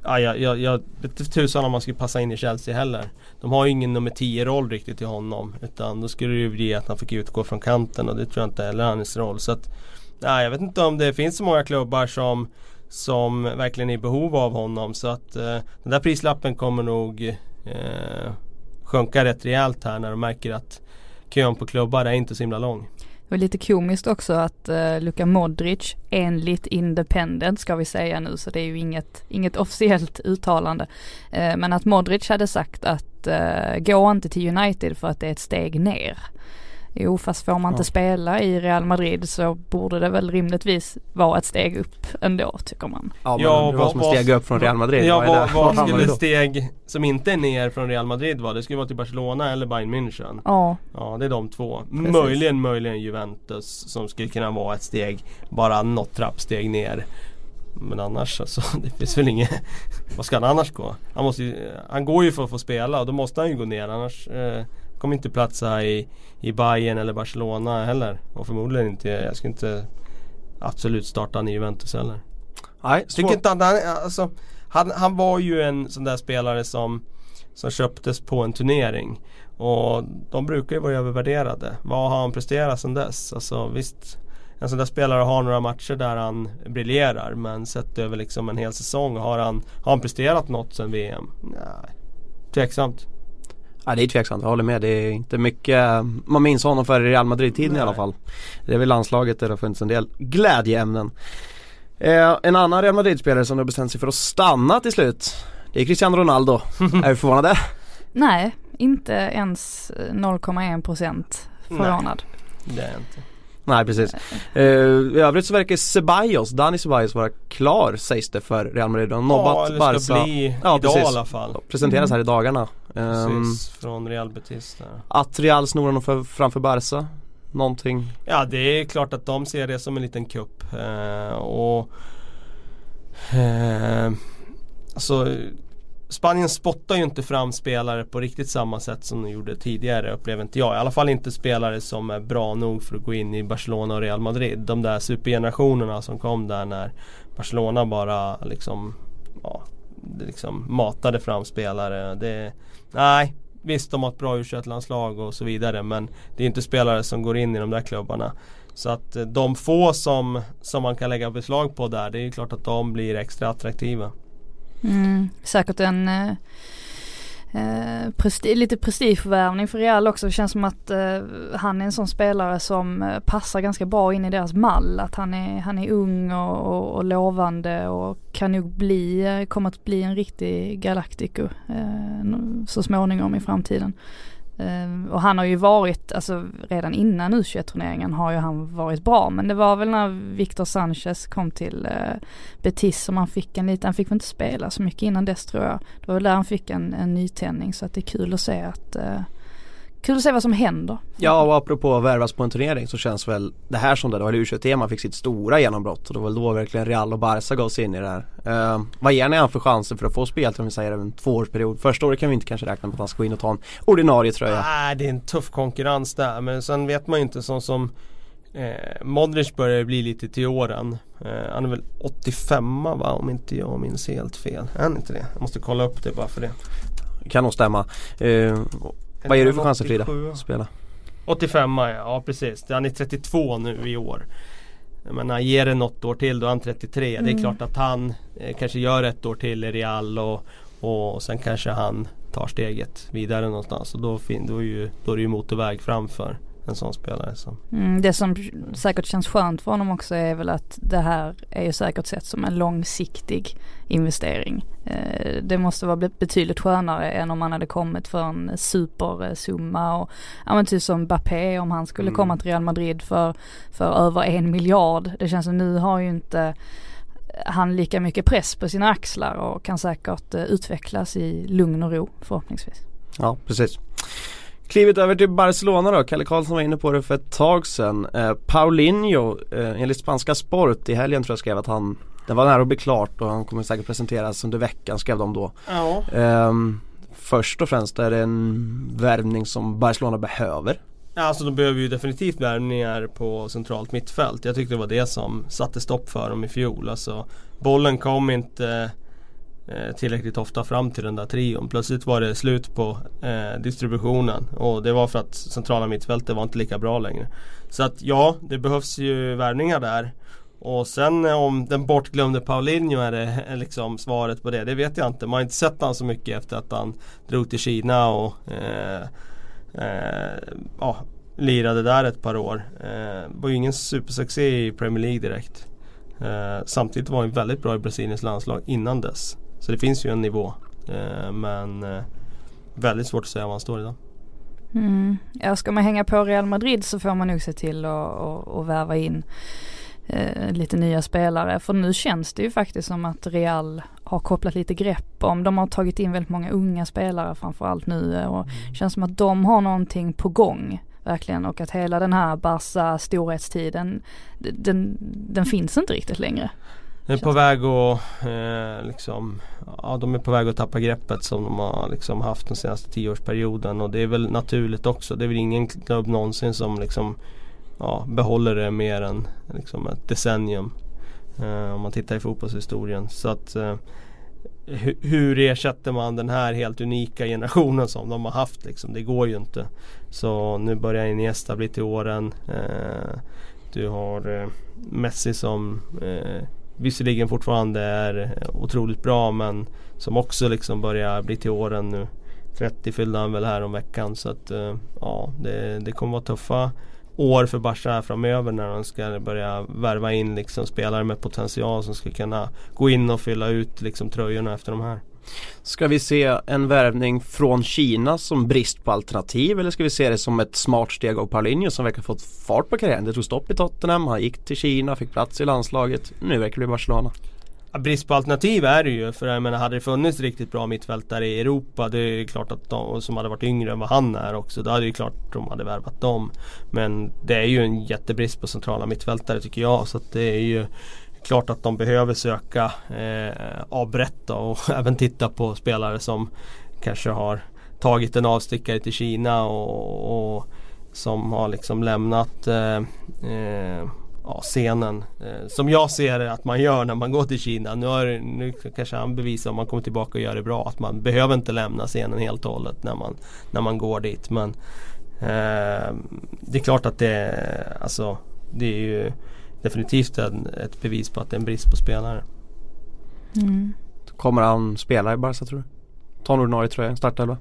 Ja, jag, jag, jag vet inte tusan om han skulle passa in i Chelsea heller. De har ju ingen nummer 10 roll riktigt i honom. Utan då skulle det ju bli att han fick utgå från kanten och det tror jag inte heller är hans roll. Så att, nej, jag vet inte om det finns så många klubbar som, som verkligen är i behov av honom. Så att eh, den där prislappen kommer nog eh, sjunka rätt rejält här när de märker att kön på klubbar är inte så himla lång.
Det var lite komiskt också att uh, Luka Modric enligt Independent ska vi säga nu så det är ju inget, inget officiellt uttalande. Eh, men att Modric hade sagt att uh, gå inte till United för att det är ett steg ner. Jo fast får man inte
Ja.
spela i Real Madrid så borde det väl rimligtvis vara ett steg upp ändå tycker man.
Ja, men
Ja,
det var
vad-
som att
vad-
stega upp från Real Madrid.
Ja vad, vad
hamnar
skulle ett steg som inte är ner från Real Madrid vara? Det skulle vara till Barcelona eller Bayern München.
Ja,
Ja det är de två.
Precis.
Möjligen, möjligen Juventus som skulle kunna vara ett steg, bara något trappsteg ner. Men annars alltså, [LAUGHS] det finns väl inget Vad ska han annars gå? Han, måste ju, han går ju för att få spela och då måste han ju gå ner annars eh, kommer inte platsa i, i Bayern eller Barcelona heller. Och förmodligen inte, jag skulle inte absolut starta han i Juventus heller.
Nej,
Tycker inte han, alltså, han, han var ju en sån där spelare som, som köptes på en turnering. Och de brukar ju vara övervärderade. Vad har han presterat sedan dess? Alltså visst, en sån där spelare har några matcher där han briljerar. Men sett över liksom en hel säsong, har han, har han presterat något sedan VM? Nej, tveksamt.
Ja, det är tveksamt, jag håller med. Det är inte mycket man minns honom för i Real Madrid-tiden i
Nej.
alla fall. Det är väl landslaget där det har funnits en del glädjeämnen. Eh, en annan Real Madrid-spelare som har bestämt sig för att stanna till slut. Det är Cristiano Ronaldo. [LAUGHS] är vi förvånade?
nej inte ens eh, 0,1 procent förvånad.
Det är inte.
Nej precis. Eh, I övrigt så verkar Ceballos, Dani Ceballos vara klar sägs det för Real Madrid. Han har
Ja,
nobbat Barca.
ska bli
Ja,
idag
precis.
i alla fall.
Presenteras här i dagarna. Ehm,
Precis, från Real Betis där.
att Real snor honom för, framför Barca. Någonting.
Ja det är klart att de ser det som en liten kupp. Eh, och eh, alltså, Spanien spottar ju inte fram spelare på riktigt samma sätt som de gjorde tidigare upplever inte jag. I alla fall inte spelare som är bra nog för att gå in i Barcelona och Real Madrid. De där supergenerationerna som kom där när Barcelona bara liksom, ja, liksom matade fram spelare. Det, nej, visst de har ett bra u landslag och så vidare men det är inte spelare som går in i de där klubbarna. Så att eh, de få som, som man kan lägga beslag på där, det är ju klart att de blir extra attraktiva.
Mm, säkert en eh, eh, presti- lite prestigevärvning för Real också. Det känns som att eh, han är en sån spelare som eh, passar ganska bra in i deras mall. Att han är, han är ung och, och, och lovande och kan nog bli, eh, kommer att bli en riktig galaktiker eh, så småningom i framtiden. Ehm, och han har ju varit, alltså redan innan U21-turneringen har ju han varit bra. Men det var väl när Victor Sanchez kom till eh, Betis som han fick en liten, han fick väl inte spela så mycket innan dess tror jag. Det var väl där han fick en, en nytändning så att det är kul att se att eh, Kul att se vad som händer.
Ja och apropå att värvas på en turnering så känns väl det här som det, det var U21 man fick sitt stora genombrott och det var då verkligen Real och Barca gav sig in i det här. Uh, vad ger ni han för chanser för att få spel om vi säger en tvåårsperiod? Första året kan vi inte kanske räkna med att han ska gå in och ta en ordinarie tröja.
Nej det är en tuff konkurrens där men sen vet man ju inte sån som eh, Modric börjar bli lite till åren. Eh, han är väl 85 va om inte jag minns helt fel. Är han inte det? Jag måste kolla upp det bara för det.
Kan nog stämma. Uh, vad ger du för chanser Frida? Spela?
85 ja, ja precis. Han är 32 nu i år. Jag menar ger det något år till då är han 33. Mm. Det är mm. klart att han eh, kanske gör ett år till i Real och, och sen kanske han tar steget vidare någonstans. Och då, då, är, ju, då är det ju motorväg framför en sån spelare. Så.
Mm, det som säkert känns skönt för honom också är väl att det här är ju säkert sett som en långsiktig investering. Eh, det måste vara betydligt skönare än om man hade kommit för en supersumma och ja men typ som Bappé om han skulle mm. komma till Real Madrid för, för över en miljard. Det känns som nu har ju inte han lika mycket press på sina axlar och kan säkert uh, utvecklas i lugn och ro förhoppningsvis.
Ja precis. Klivet över till Barcelona då, Kalle Karlsson var inne på det för ett tag sedan. Eh, Paulinho, eh, enligt spanska Sport i helgen tror jag skrev att han Det var nära att bli klart och han kommer säkert presenteras under veckan skrev de då.
Ja.
Eh, först och främst är det en värvning som Barcelona behöver.
Ja, alltså de behöver ju definitivt värvningar på centralt mittfält. Jag tyckte det var det som satte stopp för dem i fjol. Alltså, bollen kom inte Eh, tillräckligt ofta fram till den där trion. Plötsligt var det slut på eh, distributionen och det var för att centrala mittfältet var inte lika bra längre. Så att ja, det behövs ju värvningar där. Och sen eh, om den bortglömde Paulinho är det är liksom svaret på det. Det vet jag inte. Man har inte sett han så mycket efter att han drog till Kina och eh, eh, ja, lirade där ett par år. Eh, var ju ingen supersuccé i Premier League direkt. Eh, samtidigt var han väldigt bra i Brasiliens landslag innan dess. Så det finns ju en nivå. Eh, men eh, väldigt svårt att säga var han står idag.
Mm. Ja, ska man hänga på Real Madrid så får man nog se till att värva in eh, lite nya spelare. För nu känns det ju faktiskt som att Real har kopplat lite grepp om. De har tagit in väldigt många unga spelare framförallt nu och mm. känns som att de har någonting på gång. Verkligen och att hela den här Barca storhetstiden den, den finns inte riktigt längre.
Är på väg att eh, liksom, ja, de är på väg att tappa greppet som de har liksom haft den senaste tioårsperioden och det är väl naturligt också. Det är väl ingen klubb någonsin som liksom ja, behåller det mer än liksom ett decennium. Eh, om man tittar i fotbollshistorien. Så att eh, hur ersätter man den här helt unika generationen som de har haft liksom? Det går ju inte. Så nu börjar Iniesta bli till åren. Eh, du har eh, Messi som eh, visserligen fortfarande är eh, otroligt bra men som också liksom börjar bli till åren nu. 30 fyllde han väl här om veckan så att eh, ja det, det kommer vara tuffa år för Barca framöver när de ska börja värva in liksom spelare med potential som ska kunna gå in och fylla ut liksom tröjorna efter de här.
Ska vi se en värvning från Kina som brist på alternativ eller ska vi se det som ett smart steg av Paulinho som verkar fått fart på karriären? Det tog stopp i Tottenham, han gick till Kina, fick plats i landslaget. Nu verkar det bli Barcelona.
Ja, brist på alternativ är det ju för jag menar hade det funnits riktigt bra mittfältare i Europa det är klart att de som hade varit yngre än vad han är också. Då hade det klart att de hade värvat dem. Men det är ju en jättebrist på centrala mittfältare tycker jag så att det är ju klart att de behöver söka eh, avbrett och [LAUGHS] även titta på spelare som kanske har tagit en avstickare till Kina och, och som har liksom lämnat eh, eh, ja, scenen. Eh, som jag ser det att man gör när man går till Kina. Nu, har, nu kanske han bevisar om man kommer tillbaka och gör det bra att man behöver inte lämna scenen helt och hållet när man, när man går dit. Men eh, det är klart att det, alltså, det är ju definitivt en, ett bevis på att det är en brist på spelare.
Mm.
Kommer han spela i Barca tror du? Ta en ordinarie tröja, startelva?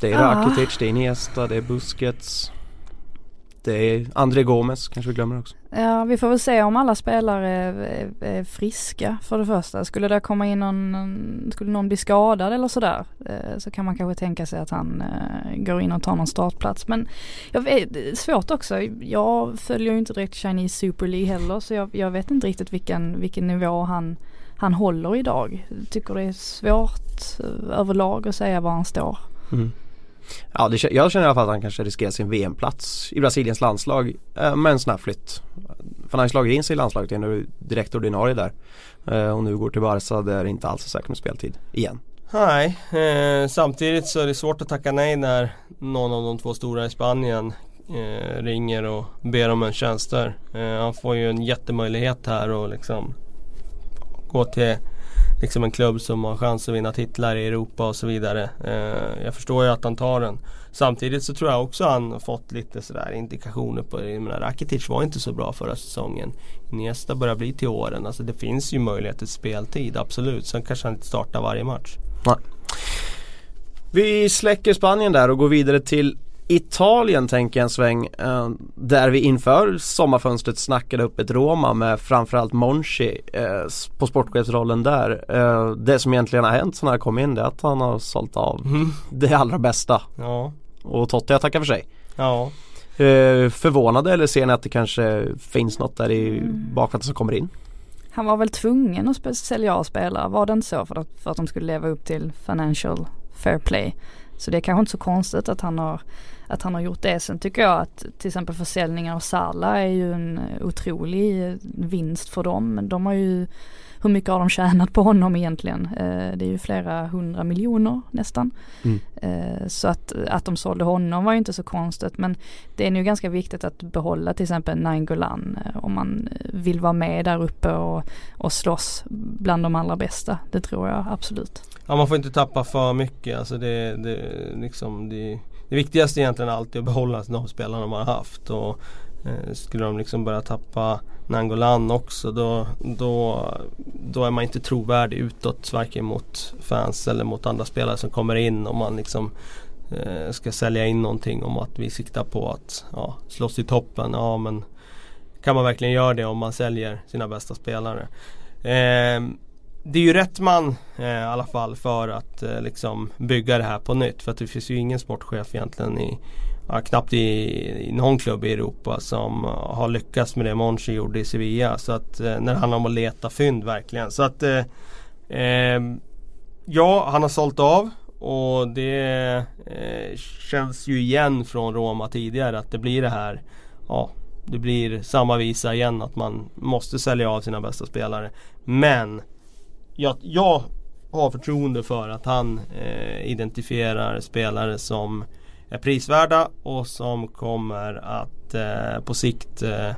Det är ah. Rakitic, det är Iniesta, det är Busquets Det är André Gomes kanske vi glömmer också.
Ja, vi får väl se om alla spelare är, är friska för det första. Skulle det komma in någon, skulle någon bli skadad eller sådär eh, så kan man kanske tänka sig att han eh, går in och tar någon startplats. Men jag vet, det är svårt också. Jag följer ju inte direkt Chinese Super League heller så jag, jag vet inte riktigt vilken, vilken nivå han, han håller idag. Tycker det är svårt eh, överlag att säga var han står.
Mm. Ja, det, jag känner i alla fall att han kanske riskerar sin VM-plats i Brasiliens landslag eh, med en sån här flytt. För han har ju slagit in sig i landslaget, är nu direkt ordinarie där. Eh, och nu går till Barca där det inte alls är säkert med speltid igen.
Nej, eh, samtidigt så är det svårt att tacka nej när någon av de två stora i Spanien eh, ringer och ber om en tjänster. Eh, han får ju en jättemöjlighet här och liksom gå till liksom en klubb som har chans att vinna titlar i Europa och så vidare. Eh, jag förstår ju att han tar den. Samtidigt så tror jag också han har fått lite sådär indikationer på det. Jag menar, Rakitic var inte så bra förra säsongen. Iniesta börjar bli till åren. Alltså det finns ju möjlighet till speltid, absolut. Sen kanske han inte startar varje match.
Nej. Vi släcker Spanien där och går vidare till Italien tänker jag en sväng eh, där vi inför sommarfönstret snackade upp ett Roma med framförallt Monchi eh, på sportchefsrollen där. Eh, det som egentligen har hänt sen han kom in det är att han har sålt av
Mm.
det allra bästa
Ja.
och Totti har tackat för sig.
Ja.
Förvånade eller ser ni att det kanske finns något där i bakvattnet som kommer in?
Han var väl tvungen att sälja av spelare, var det inte så? För att, för att de skulle leva upp till financial fair play. Så det är kanske inte så konstigt att han har, att han har gjort det. Sen tycker jag att till exempel försäljningen av Sala är ju en otrolig vinst för dem. De har ju, hur mycket har de tjänat på honom egentligen? Eh, det är ju flera hundra miljoner nästan.
Mm.
Eh, så att, att de sålde honom var ju inte så konstigt. Men det är nu ganska viktigt att behålla till exempel Nainggolan eh, om man vill vara med där uppe och, och slåss bland de allra bästa. Det tror jag absolut.
Ja man får inte tappa för mycket. Alltså det, det, liksom det, det viktigaste är egentligen alltid att behålla de spelarna man har haft. Och, eh, Eh, skulle de liksom börja tappa Nangolan också då, då, då är man inte trovärdig utåt. Varken mot fans eller mot andra spelare som kommer in. Om man liksom eh, ska sälja in någonting om att vi siktar på att ja, slåss i toppen. Ja men kan man verkligen göra det om man säljer sina bästa spelare? Eh, det är ju rätt man eh, i alla fall för att eh, liksom bygga det här på nytt. För att det finns ju ingen sportchef egentligen i ja, knappt i, i någon klubb i Europa som eh, har lyckats med det Monchi gjorde i Sevilla. Så att eh, när det handlar om att leta fynd verkligen. Så att eh, eh, Ja, han har sålt av och det eh, känns ju igen från Roma tidigare att det blir det här Ja, det blir samma visa igen att man måste sälja av sina bästa spelare. Men jag, jag har förtroende för att han eh, identifierar spelare som är prisvärda och som kommer att eh, på sikt eh,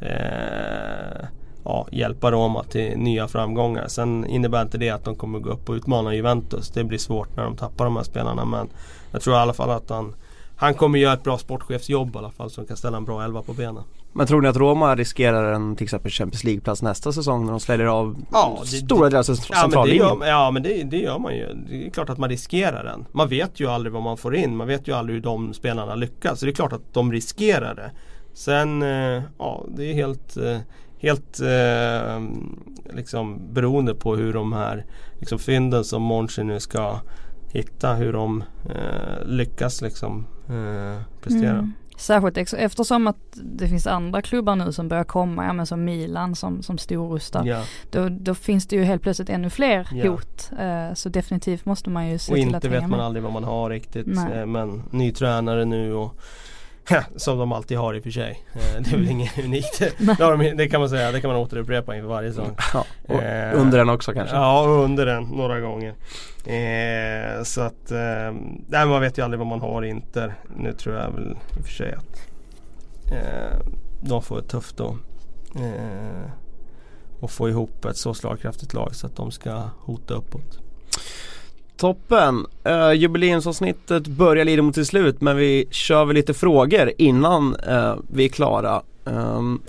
eh, ja, hjälpa Roma till nya framgångar. Sen innebär inte det att de kommer gå upp och utmana Juventus. Det blir svårt när de tappar de här spelarna men jag tror i alla fall att han han kommer göra ett bra sportchefsjobb i alla fall som kan ställa en bra elva på benen.
Men tror ni att Roma riskerar en till exempel Champions League-plats nästa säsong när de säljer av
Ja, det-
stora delar av
Ja men, det
centrallinjen?
gör, ja, men det, det gör man ju. Det är klart att man riskerar den. Man vet ju aldrig vad man får in. Man vet ju aldrig hur de spelarna lyckas. Så det är klart att de riskerar det. Sen, eh, ja det är helt, eh, helt eh, liksom beroende på hur de här liksom, fynden som Monchi nu ska hitta, hur de eh, lyckas liksom eh, prestera.
Mm. Särskilt eftersom att det finns andra klubbar nu som börjar komma, ja men som Milan som, som storrustar.
Ja.
Då, då finns det ju helt plötsligt ännu fler
Ja.
hot. Eh, så definitivt måste man ju se
Och
till att
inte
hänga
vet man
med.
aldrig vad man har riktigt. Eh, Men ny tränare nu och [LAUGHS] som de alltid har i och för sig. Eh, Det är väl inget unikt. [LAUGHS] Det, kan man säga, det kan man återupprepa inför varje säsong.
Ja,
Eh,
under den också kanske?
Ja, under den några gånger. Eh, så att, eh, nej, man vet ju aldrig vad man har i Inter. Nu tror jag väl i och för sig att de får det tufft då. Och få ihop ett så slagkraftigt lag så att de ska hota uppåt.
Toppen! Uh, jubileumsavsnittet börjar lida mot sitt slut men vi kör väl lite frågor innan uh, vi är klara. Um,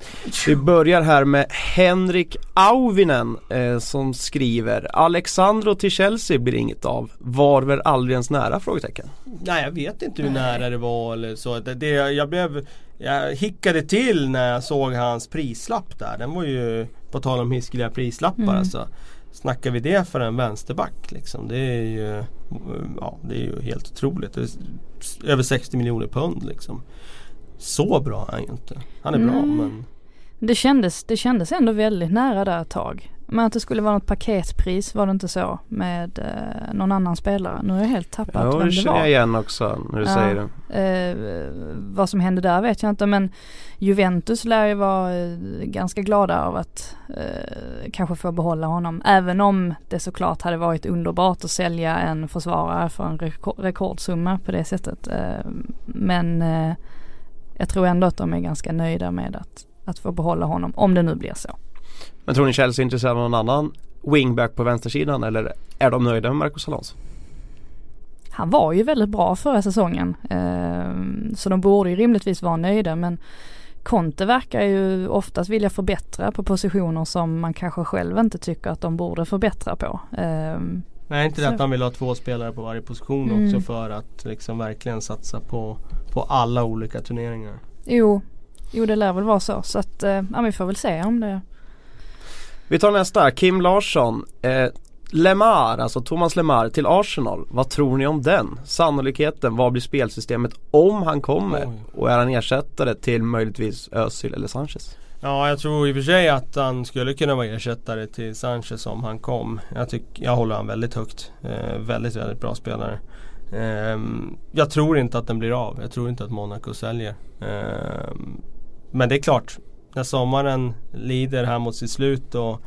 vi börjar här med Henrik Auvinen eh, som skriver Alexandro till Chelsea blir inget av. Var väl aldrig ens nära? Frågetecken.
Nej jag vet inte hur nära det var eller så. Det, det, jag blev Jag hickade till när jag såg hans prislapp där. Den var ju på tal om hiskeliga prislappar
Mm.
alltså. Snackar vi det för en vänsterback liksom? Det är ju, ja, det är ju helt otroligt. Över 60 miljoner pund liksom. Så bra är han ju inte. Han är bra
Mm.
men
Det kändes, det kändes ändå väldigt nära där ett tag. Men att det skulle vara något paketpris var det inte så med eh, någon annan spelare. Nu har jag helt tappat
Ja,
vem
det
det
känner
var.
jag igen också när du
Ja.
säger det.
Eh, vad som hände där vet jag inte men Juventus lär ju vara eh, ganska glada av att eh, kanske få behålla honom. Även om det såklart hade varit underbart att sälja en försvarare för en reko- rekordsumma på det sättet. Eh, men eh, jag tror ändå att de är ganska nöjda med att, att få behålla honom om det nu blir så.
Men tror ni Chelsea är intresserade av någon annan wingback på vänstersidan eller är de nöjda med Marcos Alonso?
Han var ju väldigt bra förra säsongen. Eh, så de borde ju rimligtvis vara nöjda men Conte verkar ju oftast vilja förbättra på positioner som man kanske själv inte tycker att de borde förbättra på.
Nej inte det
Så.
att han vill ha två spelare på varje position
Mm.
också för att liksom verkligen satsa på, på alla olika turneringar.
jo, jo det lär väl vara så. Så att eh, ja, vi får väl se om det.
Vi tar nästa, Kim Larsson. Eh, Lemar, alltså Thomas Lemar till Arsenal. Vad tror ni om den? Sannolikheten, vad blir spelsystemet om han kommer?
Oj.
Och är han ersättare till möjligtvis Özil eller Sanchez?
Ja, jag tror i och för sig att han skulle kunna vara ersättare till Sanchez om han kom. Jag, tyck, jag håller han väldigt högt. Eh, väldigt, väldigt bra spelare. Eh, jag tror inte att den blir av. Jag tror inte att Monaco säljer. Eh, men det är klart, när sommaren lider här mot sitt slut och,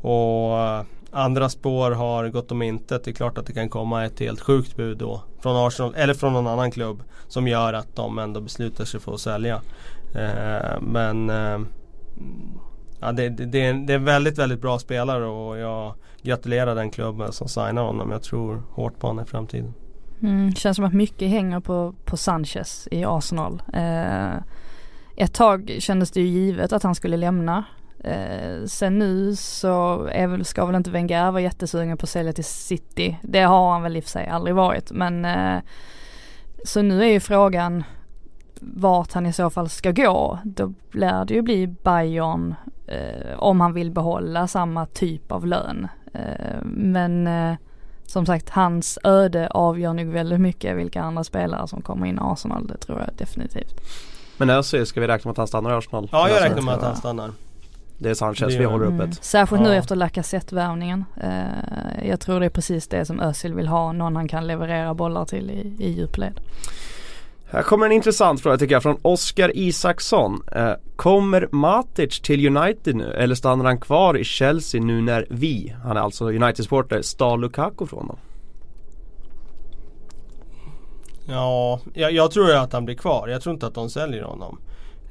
och eh, andra spår har gått om intet. Det är klart att det kan komma ett helt sjukt bud då. Från Arsenal eller från någon annan klubb. Som gör att de ändå beslutar sig för att sälja. Eh, men eh, ja, det, det, det, är en, det är en väldigt, väldigt bra spelare och jag gratulerar den klubben som signar honom. Jag tror hårt på honom i framtiden.
Mm, känns som att mycket hänger på, på Sanchez i Arsenal. Eh, ett tag kändes det ju givet att han skulle lämna. Eh, sen nu så är väl, ska väl inte Wenger vara jättesugen på att sälja till City. Det har han väl i och för sig aldrig varit men eh, så nu är ju frågan vart han i så fall ska gå. Då lär det ju bli Bayern eh, om han vill behålla samma typ av lön. Eh, men eh, som sagt hans öde avgör nog väldigt mycket vilka andra spelare som kommer in i Arsenal. Det tror jag definitivt.
Men Özil, ska vi räkna med att han stannar i Arsenal?
Ja, jag räknar med att han stannar.
Det är Sanchez
Det
vi håller
Mm.
öppet.
Särskilt nu
Ja.
efter Lacazette-värvningen. Eh, jag tror det är precis det som Özil vill ha. Någon han kan leverera bollar till i, i djupled.
Här kommer en intressant fråga tycker jag från Oskar Isaksson. Eh, kommer Matic till United nu eller stannar han kvar i Chelsea nu när vi, han är alltså United-supporter, stal Lukaku från dem?
Ja, jag, jag tror ju att han blir kvar. Jag tror inte att de säljer honom.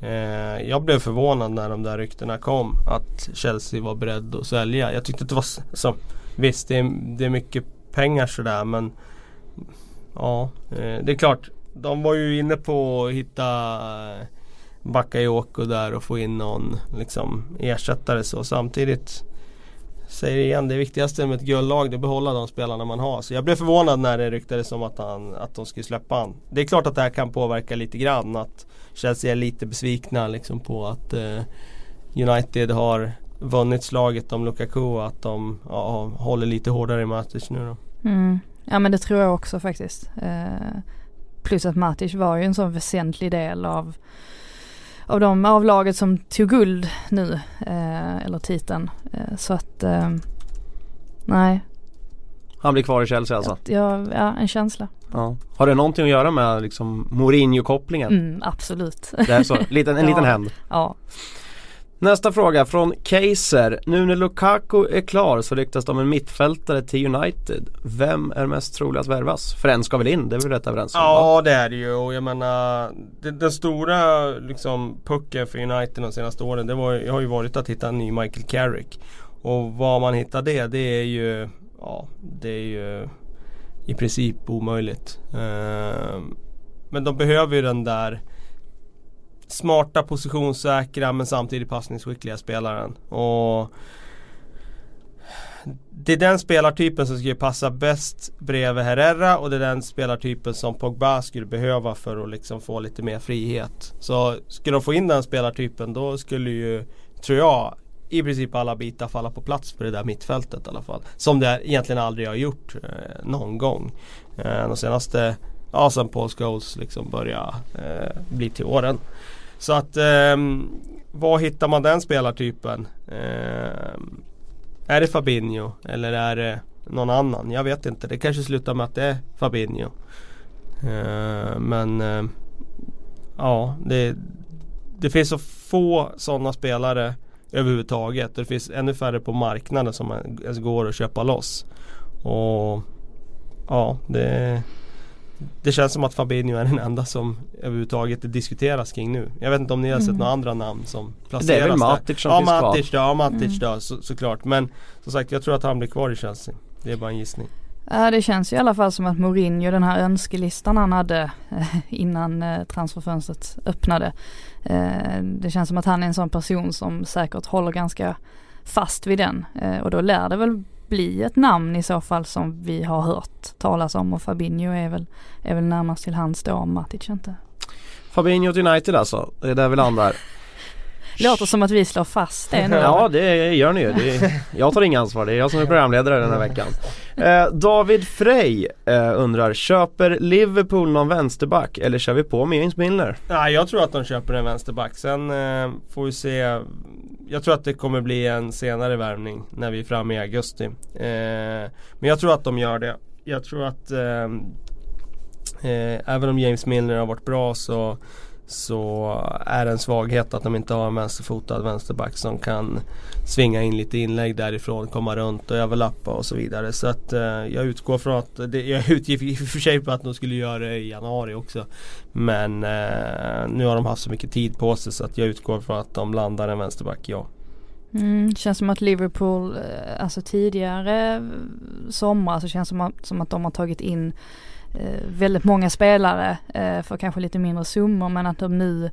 Eh, jag blev förvånad när de där ryktena kom att Chelsea var beredd att sälja. Jag tyckte att det var så, Visst, det är, det är mycket pengar sådär men Ja, eh, det är klart. De var ju inne på att hitta eh, Bakayoko där och få in någon liksom ersättare så samtidigt Säger igen, det viktigaste med ett guldlag det är att behålla de spelarna man har. Så jag blev förvånad när det ryktades om att, han, att de skulle släppa han. Det är klart att det här kan påverka lite grann. Att Chelsea är lite besvikna liksom på att eh, United har vunnit slaget om Lukaku och att de ja, håller lite hårdare i Matic nu då.
Mm. Ja men det tror jag också faktiskt. Eh, plus att Matic var ju en sån väsentlig del av av de av laget som tog guld nu. Eh, eller titeln. Eh, så att eh, nej.
Han blir kvar i Chelsea alltså?
Att jag, ja, en känsla.
Ja. Har det någonting att göra med liksom Mourinho-kopplingen?
Mm, absolut.
Det är så, liten, en [LAUGHS]
Ja.
liten händ.
ja.
Nästa fråga från Kaiser. Nu när Lukaku är klar så ryktas det om en mittfältare till United. Vem är mest trolig att värvas? För en ska väl in? Det är vi rätt överens om? va?
Ja det är det ju och jag menar det, Den stora liksom pucken för United de senaste åren det var, har ju varit att hitta en ny Michael Carrick. Och var man hittar det, det är ju Ja det är ju I princip omöjligt. Ehm, men de behöver ju den där smarta positionssäkra men samtidigt passningsskickliga spelaren. Och det är den spelartypen som skulle passa bäst bredvid Herrera och det är den spelartypen som Pogba skulle behöva för att liksom få lite mer frihet. Så skulle de få in den spelartypen då skulle ju, tror jag, i princip alla bitar falla på plats på det där mittfältet i alla fall. Som det egentligen aldrig har gjort eh, någon gång. Eh, de senaste, ja sen Paul Scholes liksom började eh, bli till åren. Så att eh, var hittar man den spelartypen? Eh, är det Fabinho eller är det någon annan? Jag vet inte. Det kanske slutar med att det är Fabinho. Eh, men eh, ja, det, det finns så få sådana spelare överhuvudtaget. Och det finns ännu färre på marknaden som ens går att köpa loss. Och ja, det det känns som att Fabinho är den enda som överhuvudtaget diskuteras kring nu. Jag vet inte om ni har sett
Mm.
några andra namn som placeras
Det är väl
där.
Matic som
ja,
finns kvar.
Matic då, ja Matic då så, såklart. Men som sagt jag tror att han blir kvar i Chelsea. Det är bara en gissning.
Ja det känns ju i alla fall som att Mourinho, den här önskelistan han hade eh, innan eh, transferfönstret öppnade. eh, Det känns som att han är en sån person som säkert håller ganska fast vid den. Och då lär det väl bli ett namn i så fall som vi har hört talas om och Fabinho är väl, är väl närmast till hands då om Matic inte.
Fabinho till United alltså, det är där vi landar. [LAUGHS]
Låter som att vi slår fast det nu. [LAUGHS]
Ja det gör ni ju. Det är, jag tar inga ansvar, det är jag som är programledare den här veckan. Eh, David Frey eh, undrar, köper Liverpool någon vänsterback eller kör vi på med James Milner?
Nej jag tror att de köper en vänsterback. Sen eh, får vi se. Jag tror att det kommer bli en senare värvning när vi är framme i augusti. Eh, men jag tror att de gör det. Jag tror att eh, eh, även om James Milner har varit bra så så är det en svaghet att de inte har en vänsterfotad vänsterback som kan svinga in lite inlägg därifrån, komma runt och överlappa och så vidare. Så att eh, jag utgår från att, det, jag utgick i och för sig på att de skulle göra det i januari också. Men eh, nu har de haft så mycket tid på sig så att jag utgår från att de landar en vänsterback, ja.
Mm, känns som att Liverpool, eh, alltså tidigare sommar somrar så känns det som att, som att de har tagit in väldigt många spelare eh, för kanske lite mindre summor men att de nu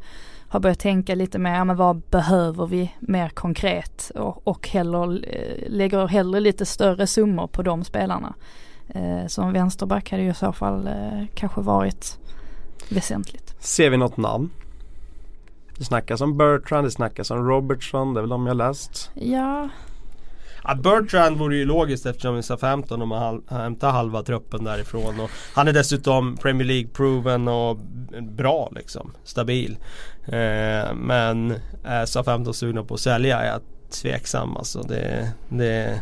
har börjat tänka lite mer, ja men vad behöver vi mer konkret och, och hellre, eh, lägger hellre lite större summor på de spelarna. Eh, en vänsterback hade ju i så fall eh, kanske varit väsentligt.
Ser vi något namn? Det snackas om Bertrand, det snackas om Robertson, det är väl de jag läst.
Ja,
Ja, Bertrand vore ju logiskt eftersom vi sa 15 om att hämta halva truppen därifrån. Och han är dessutom Premier League-proven och bra liksom. Stabil. Eh, men är sa 15 sugna på att sälja är jag tveksam alltså. Det, det,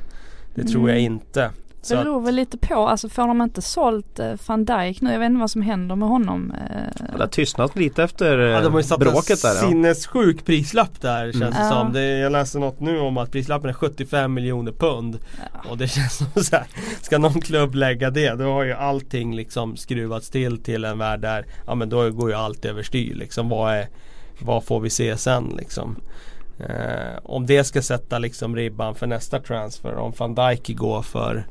det tror jag
Mm.
inte. Så
det beror väl lite på, alltså får de inte sålt eh, van Dijk nu, jag vet inte vad som händer med honom. Eh,
Det har tystnat lite efter
ja, de har ju
eh,
satt
bråket
en
där. Ja.
sinnessjuk prislapp där känns
Mm.
det
Ja.
som. Det, jag läste något nu om att prislappen är 75 miljoner pund.
ja.
Och det [LAUGHS] känns som så här, ska någon klubb lägga det då har ju allting liksom skruvats till till en värld där, ja men då går ju allt överstyr liksom. Vad, är, vad får vi se sen liksom? Eh, om det ska sätta liksom ribban för nästa transfer, om van Dijk går för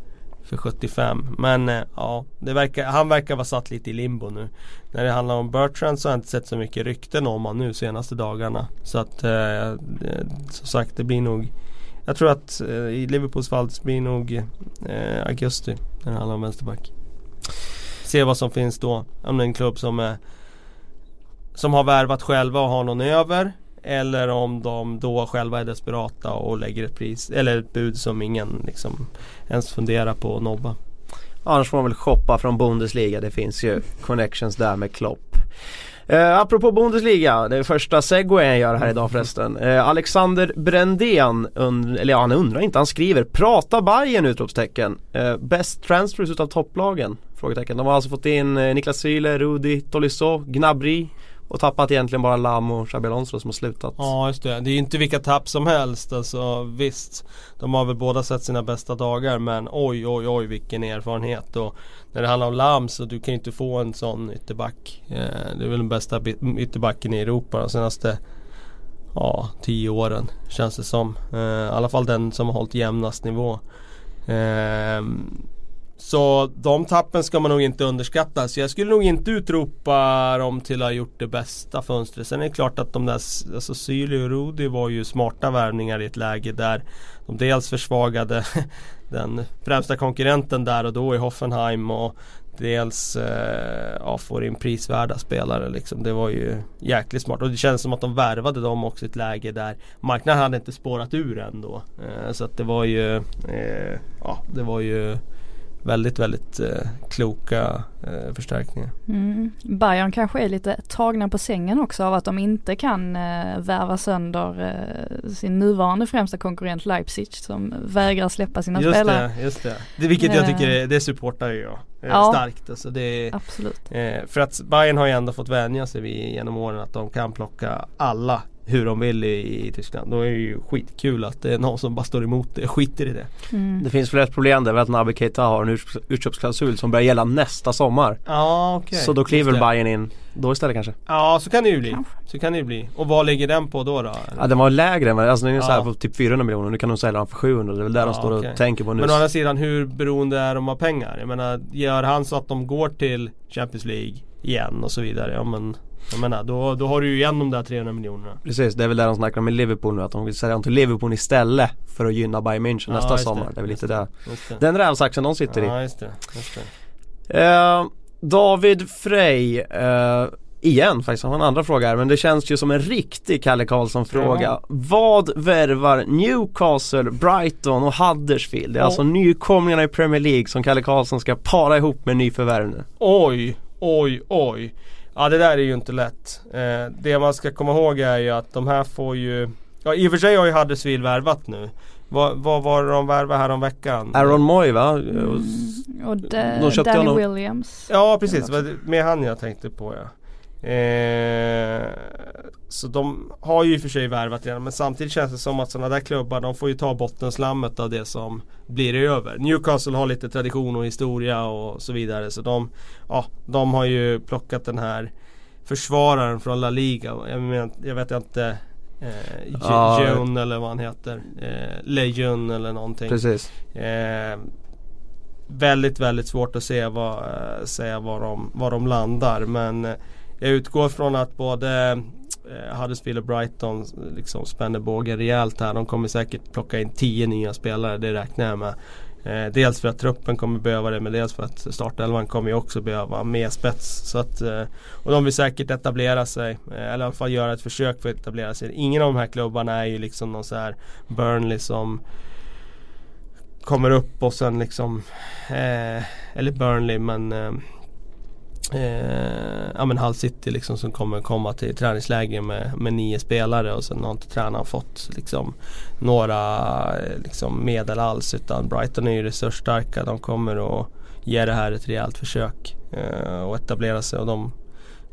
för 75. Men eh, ja, det verkar, han verkar vara satt lite i limbo nu. När det handlar om Bertrand så har jag inte sett så mycket rykten om honom nu senaste dagarna. Så att eh, det, som sagt det blir nog Jag tror att eh, i Liverpools fall det blir nog eh, augusti när det handlar om vänsterback. Se vad som finns då. Om det är en klubb som eh, Som har värvat själva och har någon över. Eller om de då själva är desperata och lägger ett pris eller ett bud som ingen liksom ens funderar på att nobba.
Annars får man väl shoppa från Bundesliga. Det finns ju connections där med Klopp. Eh, apropå Bundesliga, det är första segwayen jag gör här idag förresten. Eh, Alexander Brändén, und- eller ja, han undrar inte, han skriver Prata Bayern utropstecken. Eh, best transfers utav topplagen? Frågetecken. De har alltså fått in eh, Niklas Süle, Rudi, Tolisso, Gnabry och tappat egentligen bara Lam och Xabi Alonso som har slutat.
Ja just det, det är ju inte vilka tapp som helst. Alltså visst De har väl båda sett sina bästa dagar men oj oj oj vilken erfarenhet. Och När det handlar om Lam så du kan ju inte få en sån ytterback. Eh, Det är väl den bästa ytterbacken i Europa de senaste Ja, tio åren känns det som. Eh, I alla fall den som har hållit jämnast nivå. Ehm, så de tappen ska man nog inte underskatta. Så jag skulle nog inte utropa dem till att ha gjort det bästa fönstret. Sen är det klart att de där, alltså Syli och Rudi var ju smarta värvningar i ett läge där de dels försvagade [LAUGHS] den främsta konkurrenten där och då i Hoffenheim och dels eh, ja, får in prisvärda spelare liksom. Det var ju jäkligt smart och det känns som att de värvade dem också i ett läge där marknaden hade inte spårat ur ändå. Eh, så att det var ju eh, Ja det var ju väldigt, väldigt eh, kloka eh, förstärkningar.
Mm. Bayern kanske är lite tagna på sängen också av att de inte kan eh, värva sönder eh, sin nuvarande främsta konkurrent Leipzig som vägrar släppa sina
just
spelare.
Det, just det. det vilket jag tycker
Eh.
är, det supportar jag eh,
Ja.
starkt. Alltså det
Absolut.
Eh, för att Bayern har ju ändå fått vänja sig vid genom åren att de kan plocka alla hur de vill i, i Tyskland. Då är det ju skitkul att det är någon som bara står emot det och skiter i det.
Mm.
Det finns väl ett problem där, att Naby Keita har en utköps- utköpsklausul som börjar gälla nästa sommar.
Ja okej.
Så då kliver. Bayern in då istället kanske.
Ja så kan det ju bli. Så kan det ju bli. Och vad ligger den på då? då?
Ja den var lägre än alltså den är ju så här
Ja.
på typ 400 miljoner, nu kan de sälja den för 700. Det är väl där de
Ja,
står
okej.
och tänker på nu.
Men å andra sidan hur beroende är de av pengar? Jag menar gör han så att de går till Champions League igen och så vidare. Ja men jag menar då, då har du ju igen de där 300 miljonerna.
Precis, det är väl där de snackar om i Liverpool nu att de vill sälja dem till Liverpool istället för att gynna Bayern München
Ja,
nästa sommar.
det,
Det är väl lite
det. det.
Den rävsaxen de sitter i.
Ja just det. Just det.
Eh, David Frey eh, Igen faktiskt, han har en andra fråga här men det känns ju som en riktig Kalle Karlsson fråga.
Ja.
Vad värvar Newcastle, Brighton och Huddersfield? Det är
Ja.
alltså nykomlingarna i Premier League som Kalle Karlsson ska para ihop med nyförvärv nu.
Oj, oj, oj. Ja det där är ju inte lätt. Eh, det man ska komma ihåg är ju att de här får ju Ja i och för sig har ju Huddersfield värvat nu. Vad, vad var det de värvade här om veckan?
Aaron Moy va?
Mm. Och de,
De
Danny
honom.
Williams.
Ja precis, med han jag tänkte på ja. Eh, så de har ju i och för sig värvat redan men samtidigt känns det som att sådana där klubbar de får ju ta bottenslammet av det som blir över. Newcastle har lite tradition och historia och så vidare så de, ja, de har ju plockat den här försvararen från La Liga. Jag, men, jag vet inte eh. Jun eller vad han heter. Eh, Lejun eller någonting.
Precis.
Eh, väldigt, väldigt svårt att se vad, eh, säga var de, var de landar. Men eh, jag utgår från att både eh, Huddersfield och Brighton liksom spänner bågen rejält här. De kommer säkert plocka in 10 nya spelare, det räknar jag med. Eh, dels för att truppen kommer behöva det men dels för att startelvan kommer ju också behöva mer spets. Så att, eh, och de vill säkert etablera sig, eh, eller i alla fall göra ett försök för att etablera sig. Ingen av de här klubbarna är ju liksom någon så här Burnley som kommer upp och sen liksom eh, Eller Burnley men eh, eh, Ja men Hull City liksom som kommer komma till träningsläger med, med nio spelare och sen har inte tränaren fått liksom Några eh, liksom medel alls utan Brighton är ju resursstarka. De kommer att ge det här ett rejält försök eh, och etablera sig och de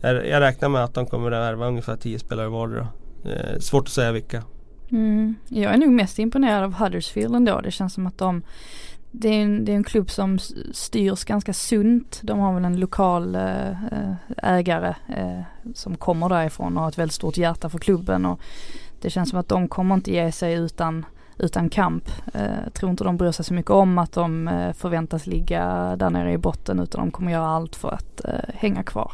jag, jag räknar med att de kommer att värva ungefär 10 spelare vardera. Eh, svårt att säga vilka.
Mm. Jag är nog mest imponerad av Huddersfield ändå. Det känns som att de det är, en, det är en klubb som styrs ganska sunt. De har väl en lokal eh, eh, ägare eh, som kommer därifrån och har ett väldigt stort hjärta för klubben. Och det känns som att de kommer inte ge sig utan, utan kamp. Jag tror inte de bryr sig så mycket om att de förväntas ligga där nere i botten utan de kommer göra allt för att hänga kvar.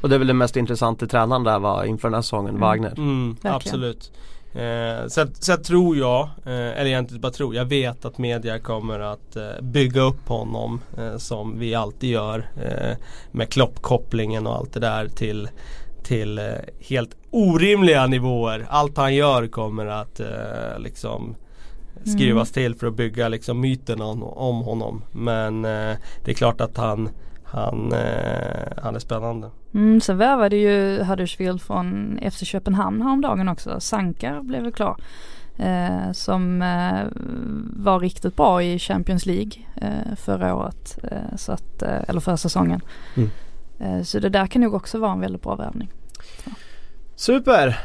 Och det är väl det mest intressanta tränaren där var inför den här säsongen,
Mm.
Wagner.
Mm,
Verkligen.
absolut. Eh, sen, sen tror jag, eh, eller egentligen bara tror, jag vet att media kommer att eh, bygga upp honom eh, som vi alltid gör eh, med Klopp-kopplingen och allt det där till till eh, helt orimliga nivåer. Allt han gör kommer att eh, liksom skrivas till för att bygga liksom myten om, om honom. Men det är klart att han, han, han är spännande.
Mm, sen värvade ju Huddersfield från FC Köpenhamn häromdagen också. Sankar blev väl klar. Eh, som eh, var riktigt bra i Champions League eh, förra året. Eh, så att, eh, eller förra säsongen.
Mm.
Eh, så det där kan nog också vara en väldigt bra värvning.
Super!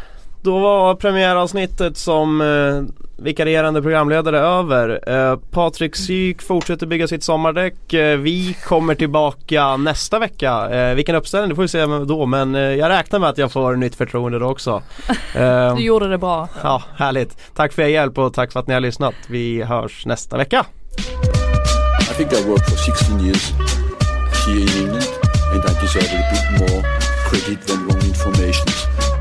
Då var premiäravsnittet som eh, vikarierande programledare över. Eh, Patrik Syk fortsätter bygga sitt sommardäck. Eh, vi kommer tillbaka nästa vecka. Eh, vilken uppställning, det får vi se då men eh, jag räknar med att jag får nytt förtroende då också. [LAUGHS] Eh,
Du gjorde det bra.
ja, härligt. Tack för er hjälp och tack för att ni har lyssnat. Vi hörs nästa vecka.
think I worked for 16 years here in England, and I deserve a bit more credit than wrong information.